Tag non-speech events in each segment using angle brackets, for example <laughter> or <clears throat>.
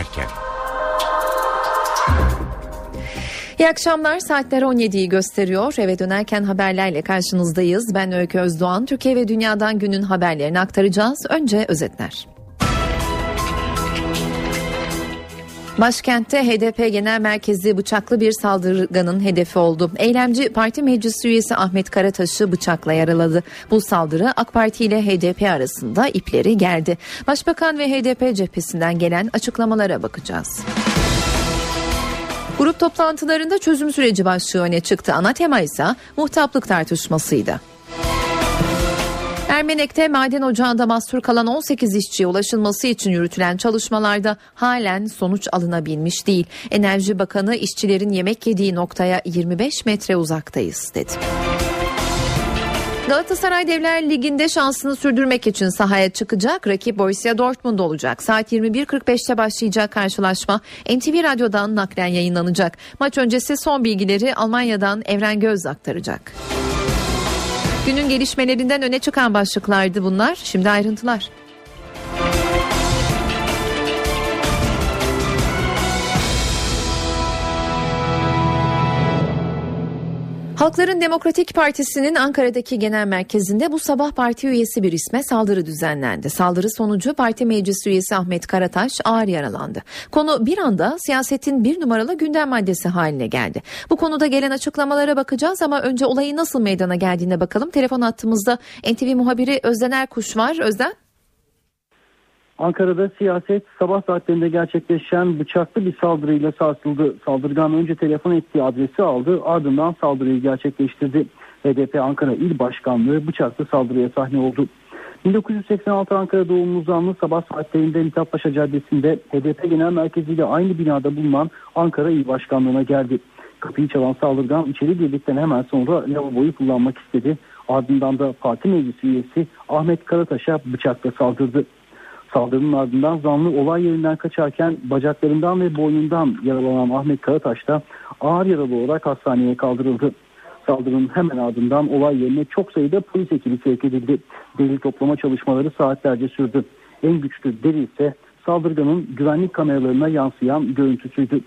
dönerken. İyi akşamlar. Saatler 17'yi gösteriyor. Eve dönerken haberlerle karşınızdayız. Ben Öykü Özdoğan. Türkiye ve dünyadan günün haberlerini aktaracağız. Önce özetler. Başkentte HDP Genel Merkezi bıçaklı bir saldırganın hedefi oldu. Eylemci parti meclis üyesi Ahmet Karataş'ı bıçakla yaraladı. Bu saldırı AK Parti ile HDP arasında ipleri gerdi. Başbakan ve HDP cephesinden gelen açıklamalara bakacağız. Grup toplantılarında çözüm süreci başlığı öne çıktı. Ana tema ise muhtaplık tartışmasıydı. Ermenek'te maden ocağında mahsur kalan 18 işçiye ulaşılması için yürütülen çalışmalarda halen sonuç alınabilmiş değil. Enerji Bakanı işçilerin yemek yediği noktaya 25 metre uzaktayız dedi. Galatasaray Devler Ligi'nde şansını sürdürmek için sahaya çıkacak. Rakip Borussia Dortmund olacak. Saat 21.45'te başlayacak karşılaşma NTV Radyo'dan naklen yayınlanacak. Maç öncesi son bilgileri Almanya'dan Evren Göz aktaracak. Günün gelişmelerinden öne çıkan başlıklardı bunlar. Şimdi ayrıntılar. Halkların Demokratik Partisi'nin Ankara'daki genel merkezinde bu sabah parti üyesi bir isme saldırı düzenlendi. Saldırı sonucu parti meclis üyesi Ahmet Karataş ağır yaralandı. Konu bir anda siyasetin bir numaralı gündem maddesi haline geldi. Bu konuda gelen açıklamalara bakacağız ama önce olayın nasıl meydana geldiğine bakalım. Telefon attığımızda NTV muhabiri Özden Erkuş var. Özden. Ankara'da siyaset sabah saatlerinde gerçekleşen bıçaklı bir saldırıyla sarsıldı. Saldırgan önce telefon ettiği adresi aldı ardından saldırıyı gerçekleştirdi. HDP Ankara İl Başkanlığı bıçaklı saldırıya sahne oldu. 1986 Ankara doğumlu zanlı sabah saatlerinde Mithatpaşa Caddesi'nde HDP Genel Merkezi ile aynı binada bulunan Ankara İl Başkanlığı'na geldi. Kapıyı çalan saldırgan içeri girdikten hemen sonra lavaboyu kullanmak istedi. Ardından da parti meclisi üyesi Ahmet Karataş'a bıçakla saldırdı. Saldırının ardından zanlı olay yerinden kaçarken bacaklarından ve boynundan yaralanan Ahmet Karataş da ağır yaralı olarak hastaneye kaldırıldı. Saldırının hemen ardından olay yerine çok sayıda polis ekibi sevk edildi. Delil toplama çalışmaları saatlerce sürdü. En güçlü delil ise saldırganın güvenlik kameralarına yansıyan görüntüsüydü.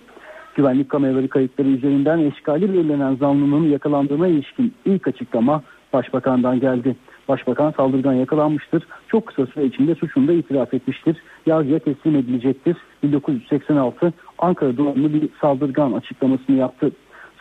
Güvenlik kameraları kayıtları üzerinden eşkali belirlenen zanlının yakalandığına ilişkin ilk açıklama Başbakan'dan geldi. Başbakan saldırgan yakalanmıştır. Çok kısa süre içinde suçunu da itiraf etmiştir. Yargıya teslim edilecektir. 1986 Ankara doğumlu bir saldırgan açıklamasını yaptı.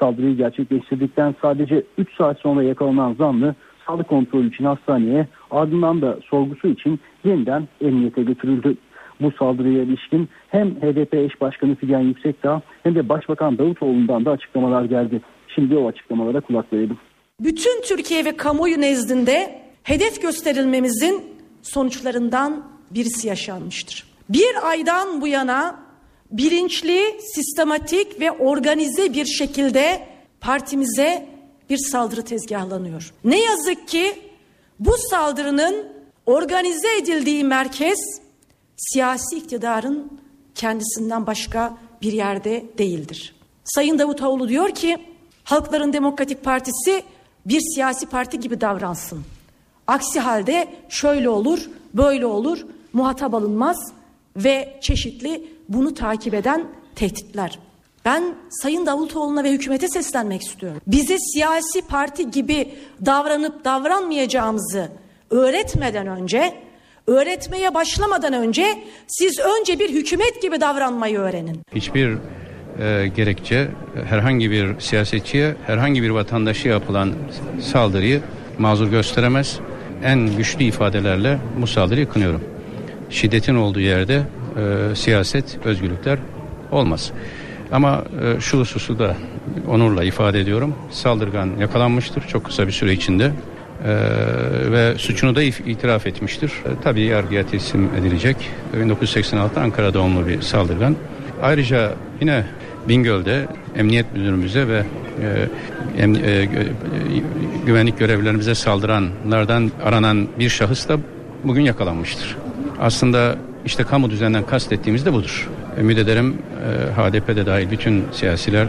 Saldırıyı gerçekleştirdikten sadece 3 saat sonra yakalanan zanlı sağlık kontrolü için hastaneye ardından da sorgusu için yeniden emniyete götürüldü. Bu saldırıya ilişkin hem HDP eş başkanı Figen Yüksekdağ hem de Başbakan Davutoğlu'ndan da açıklamalar geldi. Şimdi o açıklamalara kulak verelim. Bütün Türkiye ve kamuoyu nezdinde hedef gösterilmemizin sonuçlarından birisi yaşanmıştır. Bir aydan bu yana bilinçli, sistematik ve organize bir şekilde partimize bir saldırı tezgahlanıyor. Ne yazık ki bu saldırının organize edildiği merkez siyasi iktidarın kendisinden başka bir yerde değildir. Sayın Davutoğlu diyor ki Halkların Demokratik Partisi bir siyasi parti gibi davransın. Aksi halde şöyle olur, böyle olur, muhatap alınmaz ve çeşitli bunu takip eden tehditler. Ben Sayın Davutoğlu'na ve hükümete seslenmek istiyorum. Bize siyasi parti gibi davranıp davranmayacağımızı öğretmeden önce, öğretmeye başlamadan önce siz önce bir hükümet gibi davranmayı öğrenin. Hiçbir e, gerekçe herhangi bir siyasetçiye, herhangi bir vatandaşı yapılan saldırıyı mazur gösteremez. En güçlü ifadelerle bu saldırıyı kınıyorum. Şiddetin olduğu yerde e, siyaset, özgürlükler olmaz. Ama e, şu hususu da onurla ifade ediyorum. Saldırgan yakalanmıştır çok kısa bir süre içinde. Ee, ve suçunu da itiraf etmiştir. Ee, tabii yargıya teslim edilecek. 1986 Ankara doğumlu bir saldırgan. Ayrıca yine Bingöl'de emniyet müdürümüze ve e, güvenlik görevlilerimize saldıranlardan aranan bir şahıs da bugün yakalanmıştır. Aslında işte kamu düzeninden kastettiğimiz de budur. Ümit ederim e, HDP'de dahil bütün siyasiler e,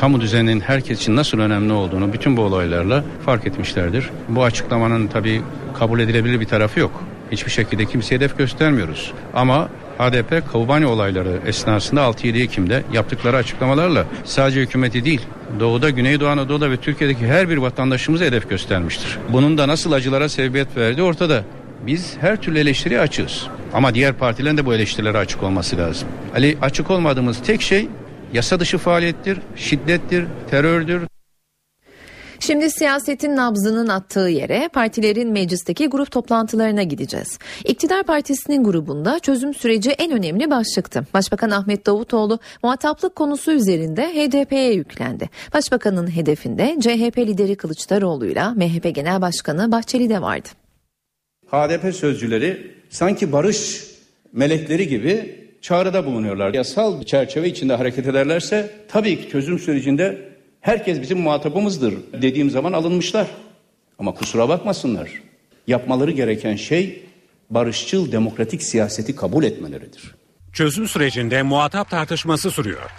kamu düzeninin herkes için nasıl önemli olduğunu bütün bu olaylarla fark etmişlerdir. Bu açıklamanın tabii kabul edilebilir bir tarafı yok. Hiçbir şekilde kimseye hedef göstermiyoruz. Ama HDP Kobani olayları esnasında 6-7 Ekim'de yaptıkları açıklamalarla sadece hükümeti değil Doğu'da, Güneydoğu Anadolu'da ve Türkiye'deki her bir vatandaşımıza hedef göstermiştir. Bunun da nasıl acılara sebebiyet verdiği ortada. Biz her türlü eleştiriye açığız. Ama diğer partilerin de bu eleştirilere açık olması lazım. Ali açık olmadığımız tek şey yasa dışı faaliyettir, şiddettir, terördür, Şimdi siyasetin nabzının attığı yere partilerin meclisteki grup toplantılarına gideceğiz. İktidar Partisi'nin grubunda çözüm süreci en önemli başlıktı. Başbakan Ahmet Davutoğlu muhataplık konusu üzerinde HDP'ye yüklendi. Başbakanın hedefinde CHP lideri Kılıçdaroğlu'yla MHP Genel Başkanı Bahçeli de vardı. HDP sözcüleri sanki barış melekleri gibi çağrıda bulunuyorlar. Yasal çerçeve içinde hareket ederlerse tabii ki çözüm sürecinde herkes bizim muhatabımızdır dediğim zaman alınmışlar. Ama kusura bakmasınlar. Yapmaları gereken şey barışçıl demokratik siyaseti kabul etmeleridir. Çözüm sürecinde muhatap tartışması sürüyor.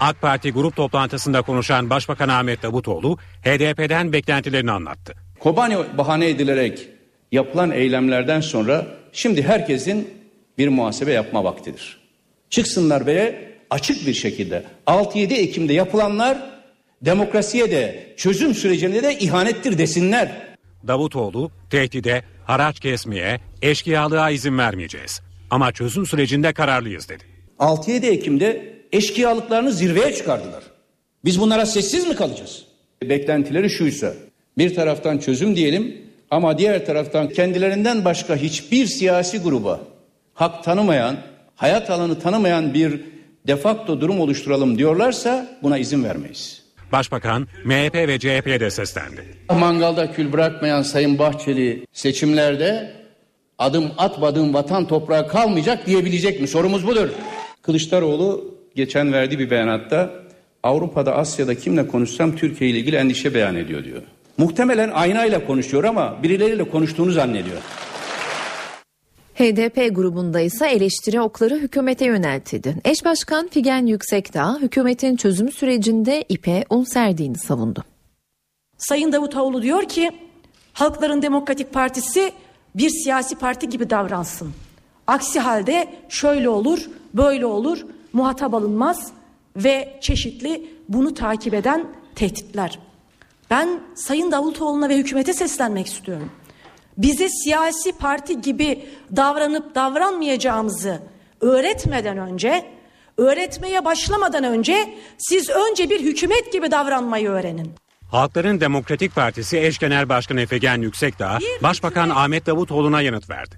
AK Parti grup toplantısında konuşan Başbakan Ahmet Davutoğlu HDP'den beklentilerini anlattı. Kobani bahane edilerek yapılan eylemlerden sonra şimdi herkesin bir muhasebe yapma vaktidir. Çıksınlar ve açık bir şekilde 6-7 Ekim'de yapılanlar demokrasiye de çözüm sürecine de ihanettir desinler. Davutoğlu tehdide, haraç kesmeye, eşkıyalığa izin vermeyeceğiz. Ama çözüm sürecinde kararlıyız dedi. 6-7 Ekim'de eşkıyalıklarını zirveye çıkardılar. Biz bunlara sessiz mi kalacağız? Beklentileri şuysa bir taraftan çözüm diyelim ama diğer taraftan kendilerinden başka hiçbir siyasi gruba hak tanımayan, hayat alanı tanımayan bir defakto durum oluşturalım diyorlarsa buna izin vermeyiz. Başbakan MHP ve CHP'ye de seslendi. Mangalda kül bırakmayan Sayın Bahçeli seçimlerde adım atmadığım vatan toprağı kalmayacak diyebilecek mi? Sorumuz budur. Kılıçdaroğlu geçen verdiği bir beyanatta Avrupa'da Asya'da kimle konuşsam Türkiye ile ilgili endişe beyan ediyor diyor. Muhtemelen aynayla konuşuyor ama birileriyle konuştuğunu zannediyor. HDP grubunda ise eleştiri okları hükümete yöneltildi. Eş Başkan Figen Yüksekdağ hükümetin çözüm sürecinde ipe un serdiğini savundu. Sayın Davutoğlu diyor ki Halkların Demokratik Partisi bir siyasi parti gibi davransın. Aksi halde şöyle olur, böyle olur, muhatap alınmaz ve çeşitli bunu takip eden tehditler. Ben Sayın Davutoğlu'na ve hükümete seslenmek istiyorum bize siyasi parti gibi davranıp davranmayacağımızı öğretmeden önce, öğretmeye başlamadan önce siz önce bir hükümet gibi davranmayı öğrenin. Halkların Demokratik Partisi eş genel başkanı Efegen Yüksekdağ, Başbakan Ahmet Davutoğlu'na yanıt verdi.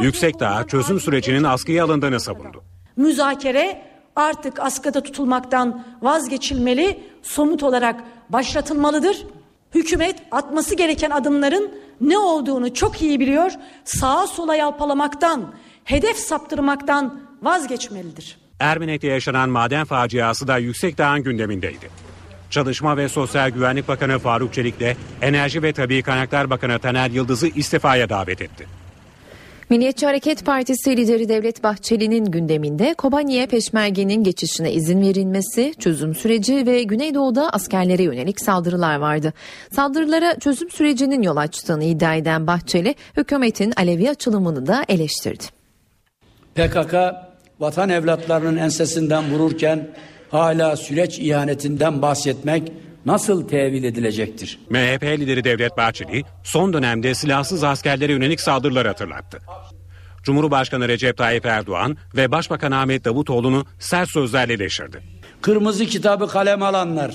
Yüksekdağ çözüm sürecinin askıya alındığını savundu. Müzakere artık askıda tutulmaktan vazgeçilmeli, somut olarak başlatılmalıdır. Hükümet atması gereken adımların ne olduğunu çok iyi biliyor. Sağa sola yalpalamaktan, hedef saptırmaktan vazgeçmelidir. Ermenek'te yaşanan maden faciası da Yüksekdağ'ın gündemindeydi. Çalışma ve Sosyal Güvenlik Bakanı Faruk Çelik de Enerji ve Tabi Kaynaklar Bakanı Taner Yıldız'ı istifaya davet etti. Milliyetçi Hareket Partisi lideri Devlet Bahçeli'nin gündeminde Kobani'ye peşmergenin geçişine izin verilmesi, çözüm süreci ve Güneydoğu'da askerlere yönelik saldırılar vardı. Saldırılara çözüm sürecinin yol açtığını iddia eden Bahçeli, hükümetin Alevi açılımını da eleştirdi. PKK vatan evlatlarının ensesinden vururken hala süreç ihanetinden bahsetmek nasıl tevil edilecektir? MHP lideri Devlet Bahçeli son dönemde silahsız askerlere yönelik saldırıları hatırlattı. Cumhurbaşkanı Recep Tayyip Erdoğan ve Başbakan Ahmet Davutoğlu'nu sert sözlerle eleştirdi. Kırmızı kitabı kalem alanlar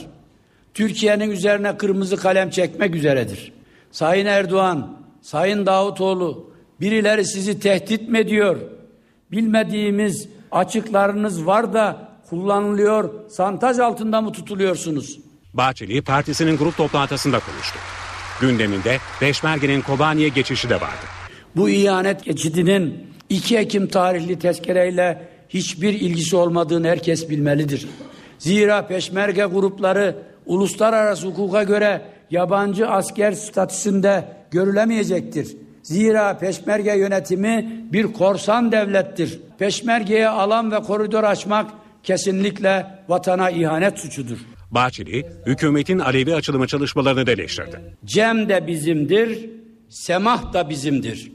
Türkiye'nin üzerine kırmızı kalem çekmek üzeredir. Sayın Erdoğan, Sayın Davutoğlu birileri sizi tehdit mi ediyor? Bilmediğimiz açıklarınız var da kullanılıyor, santaj altında mı tutuluyorsunuz? Bahçeli partisinin grup toplantısında konuştu. Gündeminde Peşmerge'nin Kobani'ye geçişi de vardı. Bu ihanet geçidinin 2 Ekim tarihli tezkereyle hiçbir ilgisi olmadığını herkes bilmelidir. Zira peşmerge grupları uluslararası hukuka göre yabancı asker statüsünde görülemeyecektir. Zira peşmerge yönetimi bir korsan devlettir. Peşmergeye alan ve koridor açmak kesinlikle vatana ihanet suçudur. Bahçeli, hükümetin Alevi açılımı çalışmalarını da eleştirdi. Cem de bizimdir, semah da bizimdir.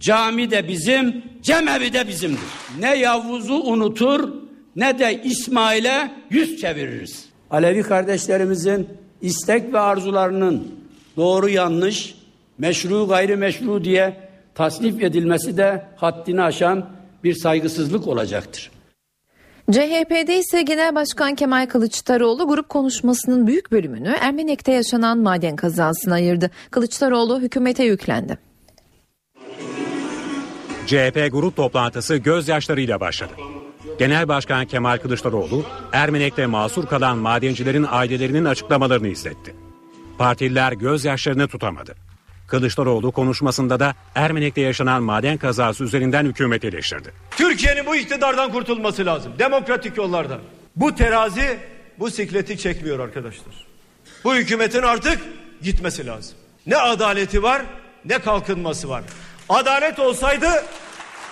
Cami de bizim, cemevi de bizimdir. Ne Yavuz'u unutur ne de İsmail'e yüz çeviririz. Alevi kardeşlerimizin istek ve arzularının doğru yanlış, meşru gayrimeşru diye tasnif edilmesi de haddini aşan bir saygısızlık olacaktır. CHP'de ise Genel Başkan Kemal Kılıçdaroğlu grup konuşmasının büyük bölümünü Ermenek'te yaşanan maden kazasına ayırdı. Kılıçdaroğlu hükümete yüklendi. CHP grup toplantısı gözyaşlarıyla başladı. Genel Başkan Kemal Kılıçdaroğlu, Ermenek'te mahsur kalan madencilerin ailelerinin açıklamalarını izletti. Partililer gözyaşlarını tutamadı. Kılıçdaroğlu konuşmasında da Ermenek'te yaşanan maden kazası üzerinden hükümeti eleştirdi. Türkiye'nin bu iktidardan kurtulması lazım. Demokratik yollardan. Bu terazi bu sikleti çekmiyor arkadaşlar. Bu hükümetin artık gitmesi lazım. Ne adaleti var ne kalkınması var. Adalet olsaydı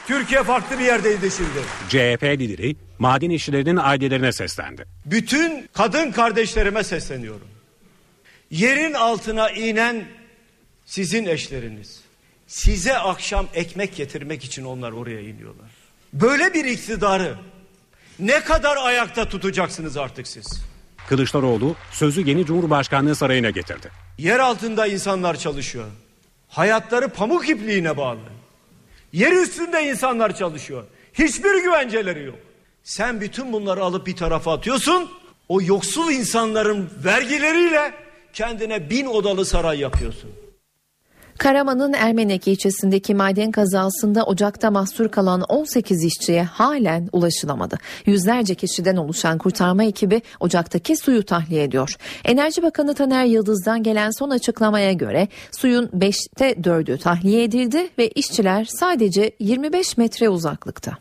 Türkiye farklı bir yerdeydi şimdi. CHP lideri maden işçilerinin ailelerine seslendi. Bütün kadın kardeşlerime sesleniyorum. Yerin altına inen sizin eşleriniz. Size akşam ekmek getirmek için onlar oraya iniyorlar. Böyle bir iktidarı ne kadar ayakta tutacaksınız artık siz? Kılıçdaroğlu sözü yeni Cumhurbaşkanlığı sarayına getirdi. Yer altında insanlar çalışıyor. Hayatları pamuk ipliğine bağlı. Yer üstünde insanlar çalışıyor. Hiçbir güvenceleri yok. Sen bütün bunları alıp bir tarafa atıyorsun. O yoksul insanların vergileriyle kendine bin odalı saray yapıyorsun. Karaman'ın Ermenek ilçesindeki maden kazasında ocakta mahsur kalan 18 işçiye halen ulaşılamadı. Yüzlerce kişiden oluşan kurtarma ekibi ocaktaki suyu tahliye ediyor. Enerji Bakanı Taner Yıldız'dan gelen son açıklamaya göre suyun 5'te 4'ü tahliye edildi ve işçiler sadece 25 metre uzaklıkta.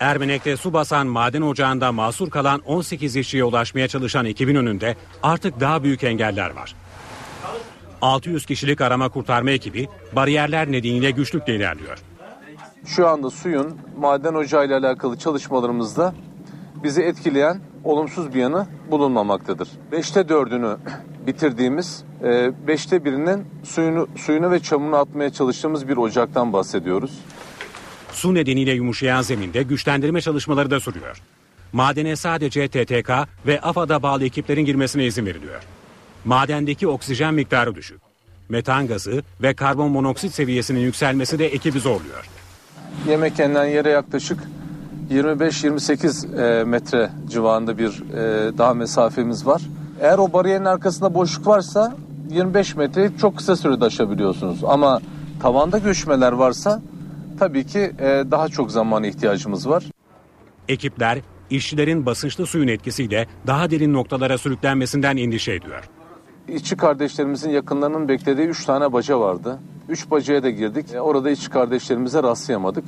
Ermenek'te su basan maden ocağında mahsur kalan 18 işçiye ulaşmaya çalışan ekibin önünde artık daha büyük engeller var. 600 kişilik arama kurtarma ekibi bariyerler nedeniyle güçlükle ilerliyor. Şu anda suyun maden ocağıyla alakalı çalışmalarımızda bizi etkileyen olumsuz bir yanı bulunmamaktadır. Beşte dördünü <clears throat> bitirdiğimiz, e, beşte birinin suyunu, suyunu ve çamını atmaya çalıştığımız bir ocaktan bahsediyoruz. Su nedeniyle yumuşayan zeminde güçlendirme çalışmaları da sürüyor. Madene sadece TTK ve AFAD'a bağlı ekiplerin girmesine izin veriliyor. Madendeki oksijen miktarı düşük. Metan gazı ve karbon monoksit seviyesinin yükselmesi de ekibi zorluyor. Yemek yenilen yere yaklaşık 25-28 e, metre civarında bir e, daha mesafemiz var. Eğer o bariyerin arkasında boşluk varsa 25 metreyi çok kısa sürede aşabiliyorsunuz. Ama tavanda göçmeler varsa tabii ki e, daha çok zamana ihtiyacımız var. Ekipler işçilerin basınçlı suyun etkisiyle daha derin noktalara sürüklenmesinden endişe ediyor. İşçi kardeşlerimizin yakınlarının beklediği 3 tane baca vardı. 3 bacaya da girdik. E, Orada işçi kardeşlerimize rastlayamadık.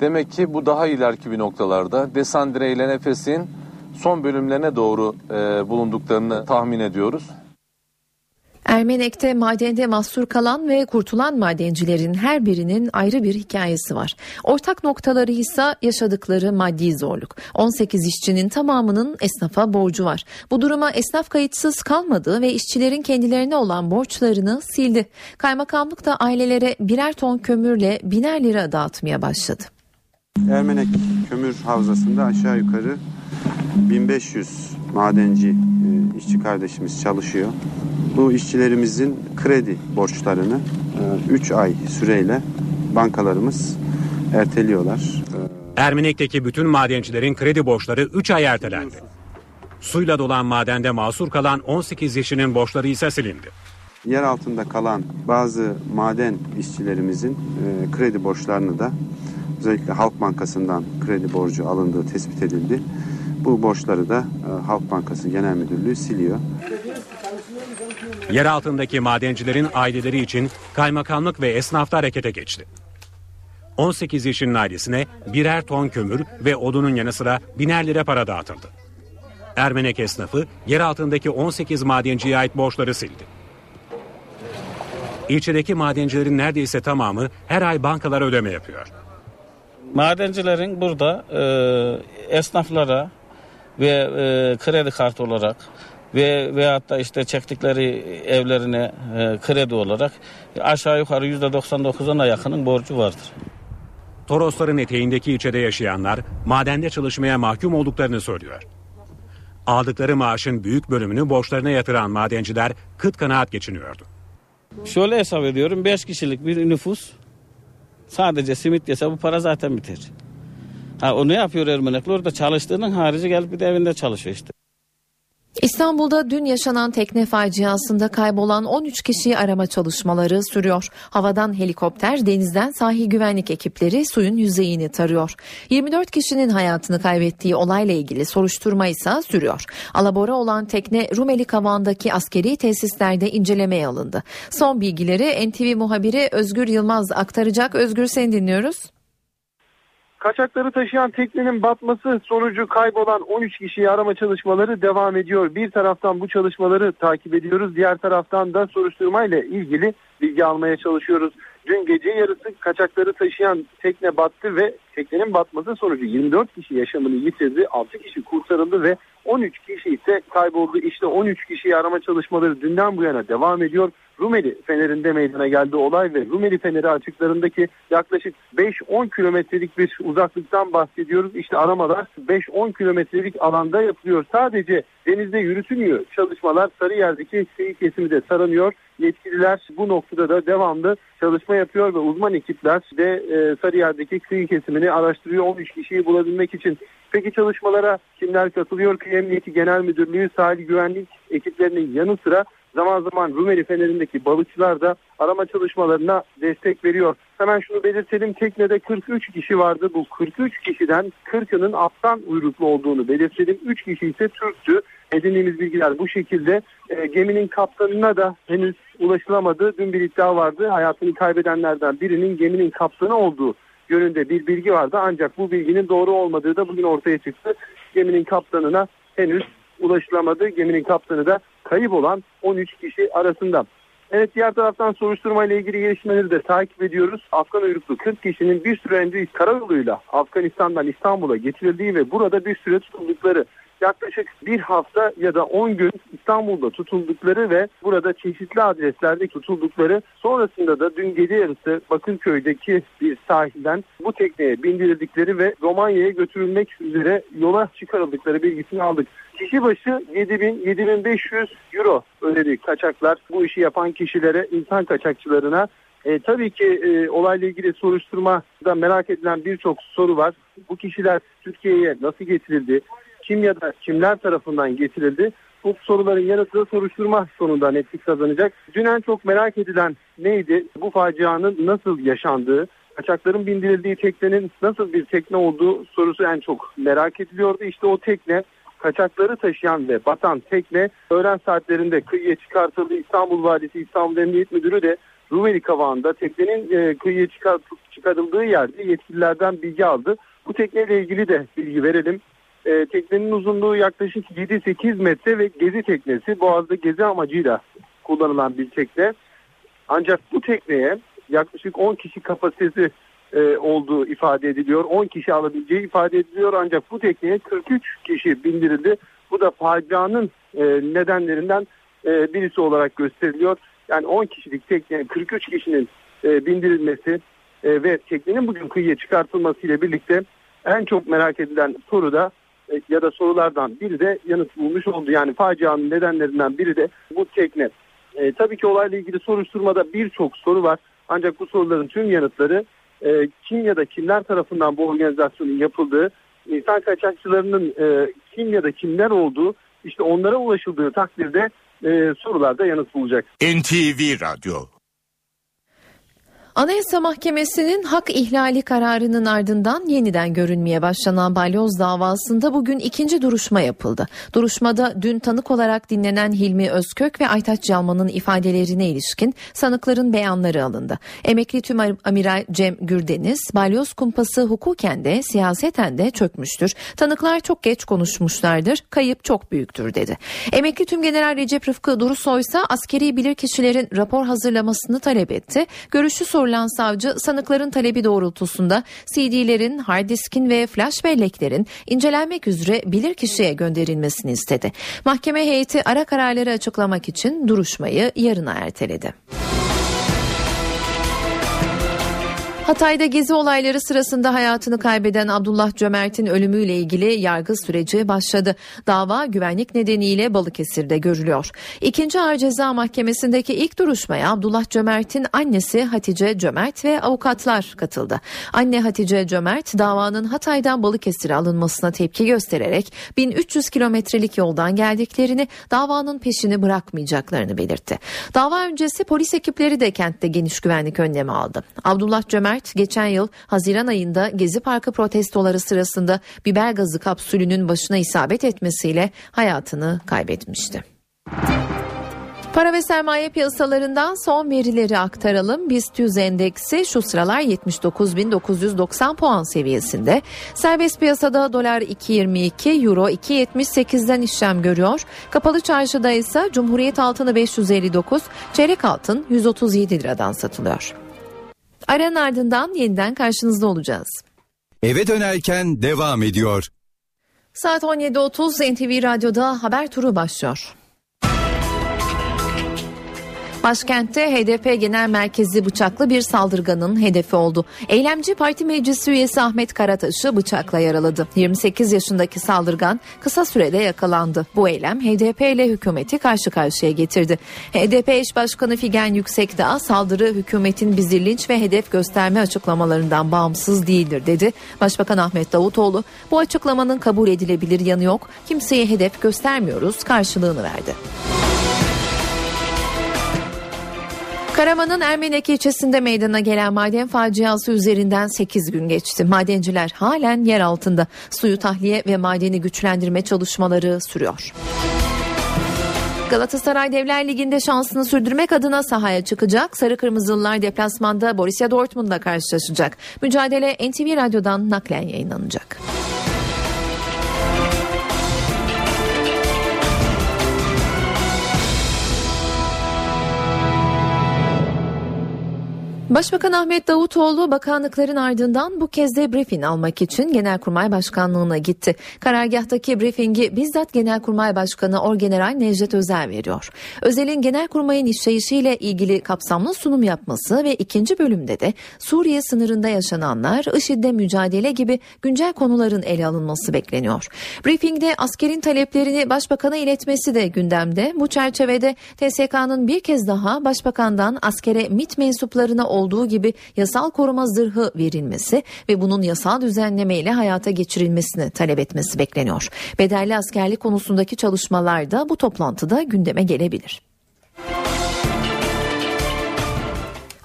Demek ki bu daha ileriki bir noktalarda. Desandre ile Nefes'in son bölümlerine doğru e, bulunduklarını tahmin ediyoruz. Ermenek'te madende mahsur kalan ve kurtulan madencilerin her birinin ayrı bir hikayesi var. Ortak noktaları ise yaşadıkları maddi zorluk. 18 işçinin tamamının esnafa borcu var. Bu duruma esnaf kayıtsız kalmadı ve işçilerin kendilerine olan borçlarını sildi. Kaymakamlık da ailelere birer ton kömürle biner lira dağıtmaya başladı. Ermenek kömür havzasında aşağı yukarı 1500 madenci e, işçi kardeşimiz çalışıyor. Bu işçilerimizin kredi borçlarını 3 ay süreyle bankalarımız erteliyorlar. Ermenek'teki bütün madencilerin kredi borçları 3 ay ertelendi. Suyla dolan madende mahsur kalan 18 işçinin borçları ise silindi. Yer altında kalan bazı maden işçilerimizin e, kredi borçlarını da özellikle Halk Bankası'ndan kredi borcu alındığı tespit edildi. Bu borçları da e, Halk Bankası Genel Müdürlüğü siliyor. Yer altındaki madencilerin aileleri için kaymakamlık ve esnafta harekete geçti. 18 işinin ailesine birer ton kömür ve odunun yanı sıra biner lira para dağıtıldı. Ermenek esnafı yer altındaki 18 madenciye ait borçları sildi. İlçedeki madencilerin neredeyse tamamı her ay bankalara ödeme yapıyor. Madencilerin burada e, esnaflara ve e, kredi kartı olarak ve veyahut da işte çektikleri evlerine e, kredi olarak aşağı yukarı %99'una yakının borcu vardır. Torosların eteğindeki ilçede yaşayanlar madende çalışmaya mahkum olduklarını söylüyor. Aldıkları maaşın büyük bölümünü borçlarına yatıran madenciler kıt kanaat geçiniyordu. Şöyle hesap ediyorum 5 kişilik bir nüfus sadece simit yese bu para zaten biter. Ha, o ne yapıyor Ermenekli? Orada çalıştığının harici gelip bir de evinde çalışıyor işte. İstanbul'da dün yaşanan tekne faciasında kaybolan 13 kişiyi arama çalışmaları sürüyor. Havadan helikopter, denizden sahil güvenlik ekipleri suyun yüzeyini tarıyor. 24 kişinin hayatını kaybettiği olayla ilgili soruşturma ise sürüyor. Alabora olan tekne Rumeli Kavan'daki askeri tesislerde incelemeye alındı. Son bilgileri NTV muhabiri Özgür Yılmaz aktaracak. Özgür seni dinliyoruz. Kaçakları taşıyan teknenin batması sonucu kaybolan 13 kişiyi arama çalışmaları devam ediyor. Bir taraftan bu çalışmaları takip ediyoruz. Diğer taraftan da soruşturmayla ilgili bilgi almaya çalışıyoruz. Dün gece yarısı kaçakları taşıyan tekne battı ve teknenin batması sonucu 24 kişi yaşamını yitirdi. 6 kişi kurtarıldı ve 13 kişi ise kayboldu. İşte 13 kişiyi arama çalışmaları dünden bu yana devam ediyor. Rumeli Feneri'nde meydana geldi olay ve Rumeli Feneri açıklarındaki yaklaşık 5-10 kilometrelik bir uzaklıktan bahsediyoruz. İşte aramalar 5-10 kilometrelik alanda yapılıyor. Sadece denizde yürütülmüyor. Çalışmalar Sarıyer'deki kıyı kesimi de taranıyor. Yetkililer bu noktada da devamlı çalışma yapıyor ve uzman ekipler de e, Sarıyer'deki kıyı kesimini araştırıyor 13 kişiyi bulabilmek için. Peki çalışmalara kimler katılıyor? Kıyı Emniyeti Genel Müdürlüğü sahil güvenlik ekiplerinin yanı sıra zaman zaman Rumeli Feneri'ndeki balıkçılar da arama çalışmalarına destek veriyor. Hemen şunu belirtelim teknede 43 kişi vardı. Bu 43 kişiden 40'ının aftan uyruklu olduğunu belirtelim. 3 kişi ise Türktü. Edindiğimiz bilgiler bu şekilde. E, geminin kaptanına da henüz ulaşılamadı. Dün bir iddia vardı. Hayatını kaybedenlerden birinin geminin kaptanı olduğu yönünde bir bilgi vardı. Ancak bu bilginin doğru olmadığı da bugün ortaya çıktı. Geminin kaptanına henüz ulaşılamadı. Geminin kaptanı da kayıp olan 13 kişi arasında. Evet diğer taraftan soruşturma ile ilgili gelişmeleri de takip ediyoruz. Afgan uyruklu 40 kişinin bir süre önce karayoluyla Afganistan'dan İstanbul'a getirildiği ve burada bir süre tutuldukları yaklaşık bir hafta ya da 10 gün İstanbul'da tutuldukları ve burada çeşitli adreslerde tutuldukları sonrasında da dün gece yarısı Bakırköy'deki bir sahilden bu tekneye bindirildikleri ve Romanya'ya götürülmek üzere yola çıkarıldıkları bilgisini aldık. Kişi başı 7000-7500 euro ödedi kaçaklar bu işi yapan kişilere, insan kaçakçılarına. E, tabii ki e, olayla ilgili soruşturmada merak edilen birçok soru var. Bu kişiler Türkiye'ye nasıl getirildi? Kim ya da kimler tarafından getirildi? Bu soruların yanıtı soruşturma sonunda netlik kazanacak. Dün en çok merak edilen neydi? Bu facianın nasıl yaşandığı, kaçakların bindirildiği teknenin nasıl bir tekne olduğu sorusu en çok merak ediliyordu. İşte o tekne kaçakları taşıyan ve batan tekne öğlen saatlerinde kıyıya çıkartıldı. İstanbul Valisi İstanbul Emniyet Müdürü de Rumeli Kavağı'nda teknenin e, kıyıya çıkartıldığı yerde yetkililerden bilgi aldı. Bu tekneyle ilgili de bilgi verelim. E, teknenin uzunluğu yaklaşık 7-8 metre ve gezi teknesi. Boğaz'da gezi amacıyla kullanılan bir tekne. Ancak bu tekneye yaklaşık 10 kişi kapasitesi e, olduğu ifade ediliyor. 10 kişi alabileceği ifade ediliyor ancak bu tekneye 43 kişi bindirildi. Bu da facianın e, nedenlerinden e, birisi olarak gösteriliyor. Yani 10 kişilik tekneye 43 kişinin e, bindirilmesi e, ve teknenin bugün kıyıya çıkartılması ile birlikte en çok merak edilen soru da ya da sorulardan biri de yanıt bulmuş oldu. Yani facianın nedenlerinden biri de bu tekne. E, tabii ki olayla ilgili soruşturmada birçok soru var. Ancak bu soruların tüm yanıtları e, kim ya da kimler tarafından bu organizasyonun yapıldığı, insan kaçakçılarının e, kim ya da kimler olduğu, işte onlara ulaşıldığı takdirde e, sorularda yanıt bulacak. NTV Radyo Anayasa Mahkemesi'nin hak ihlali kararının ardından yeniden görünmeye başlanan balyoz davasında bugün ikinci duruşma yapıldı. Duruşmada dün tanık olarak dinlenen Hilmi Özkök ve Aytaç Yalman'ın ifadelerine ilişkin sanıkların beyanları alındı. Emekli Tüm Amiral Cem Gürdeniz, balyoz kumpası hukuken de siyaseten de çökmüştür. Tanıklar çok geç konuşmuşlardır, kayıp çok büyüktür dedi. Emekli Tüm General Recep Rıfkı Durusoy ise askeri bilirkişilerin rapor hazırlamasını talep etti. Görüşü sorulan başvurulan savcı sanıkların talebi doğrultusunda CD'lerin, hard diskin ve flash belleklerin incelenmek üzere bilirkişiye gönderilmesini istedi. Mahkeme heyeti ara kararları açıklamak için duruşmayı yarına erteledi. Hatay'da gezi olayları sırasında hayatını kaybeden Abdullah Cömert'in ölümüyle ilgili yargı süreci başladı. Dava güvenlik nedeniyle Balıkesir'de görülüyor. İkinci Ağır Ceza Mahkemesi'ndeki ilk duruşmaya Abdullah Cömert'in annesi Hatice Cömert ve avukatlar katıldı. Anne Hatice Cömert davanın Hatay'dan Balıkesir'e alınmasına tepki göstererek 1300 kilometrelik yoldan geldiklerini davanın peşini bırakmayacaklarını belirtti. Dava öncesi polis ekipleri de kentte geniş güvenlik önlemi aldı. Abdullah Cömert geçen yıl Haziran ayında Gezi Parkı protestoları sırasında biber gazı kapsülünün başına isabet etmesiyle hayatını kaybetmişti. Para ve sermaye piyasalarından son verileri aktaralım. BIST 100 endeksi şu sıralar 79.990 puan seviyesinde. Serbest piyasada dolar 2.22, euro 2.78'den işlem görüyor. Kapalı çarşıda ise Cumhuriyet altını 559, çeyrek altın 137 liradan satılıyor. Aranın ardından yeniden karşınızda olacağız. Eve dönerken devam ediyor. Saat 17.30 NTV Radyo'da haber turu başlıyor. Başkentte HDP Genel Merkezi bıçaklı bir saldırganın hedefi oldu. Eylemci Parti Meclisi üyesi Ahmet Karataş'ı bıçakla yaraladı. 28 yaşındaki saldırgan kısa sürede yakalandı. Bu eylem HDP ile hükümeti karşı karşıya getirdi. HDP eş başkanı Figen Yüksekdağ saldırı hükümetin bizi linç ve hedef gösterme açıklamalarından bağımsız değildir dedi. Başbakan Ahmet Davutoğlu bu açıklamanın kabul edilebilir yanı yok. Kimseye hedef göstermiyoruz karşılığını verdi. Karaman'ın Ermenek ilçesinde meydana gelen maden faciası üzerinden 8 gün geçti. Madenciler halen yer altında. Suyu tahliye ve madeni güçlendirme çalışmaları sürüyor. Galatasaray Devler Ligi'nde şansını sürdürmek adına sahaya çıkacak. Sarı Kırmızılılar deplasmanda Borussia Dortmund'la karşılaşacak. Mücadele NTV Radyo'dan naklen yayınlanacak. Başbakan Ahmet Davutoğlu bakanlıkların ardından bu kez de briefing almak için Genelkurmay Başkanlığı'na gitti. Karargahtaki briefingi bizzat Genelkurmay Başkanı Orgeneral Necdet Özel veriyor. Özel'in Genelkurmay'ın işleyişiyle ilgili kapsamlı sunum yapması ve ikinci bölümde de Suriye sınırında yaşananlar, IŞİD'de mücadele gibi güncel konuların ele alınması bekleniyor. Briefingde askerin taleplerini başbakana iletmesi de gündemde. Bu çerçevede TSK'nın bir kez daha başbakandan askere MIT mensuplarına olduğu gibi yasal koruma zırhı verilmesi ve bunun yasal düzenlemeyle hayata geçirilmesini talep etmesi bekleniyor. Bedelli askerlik konusundaki çalışmalar da bu toplantıda gündeme gelebilir.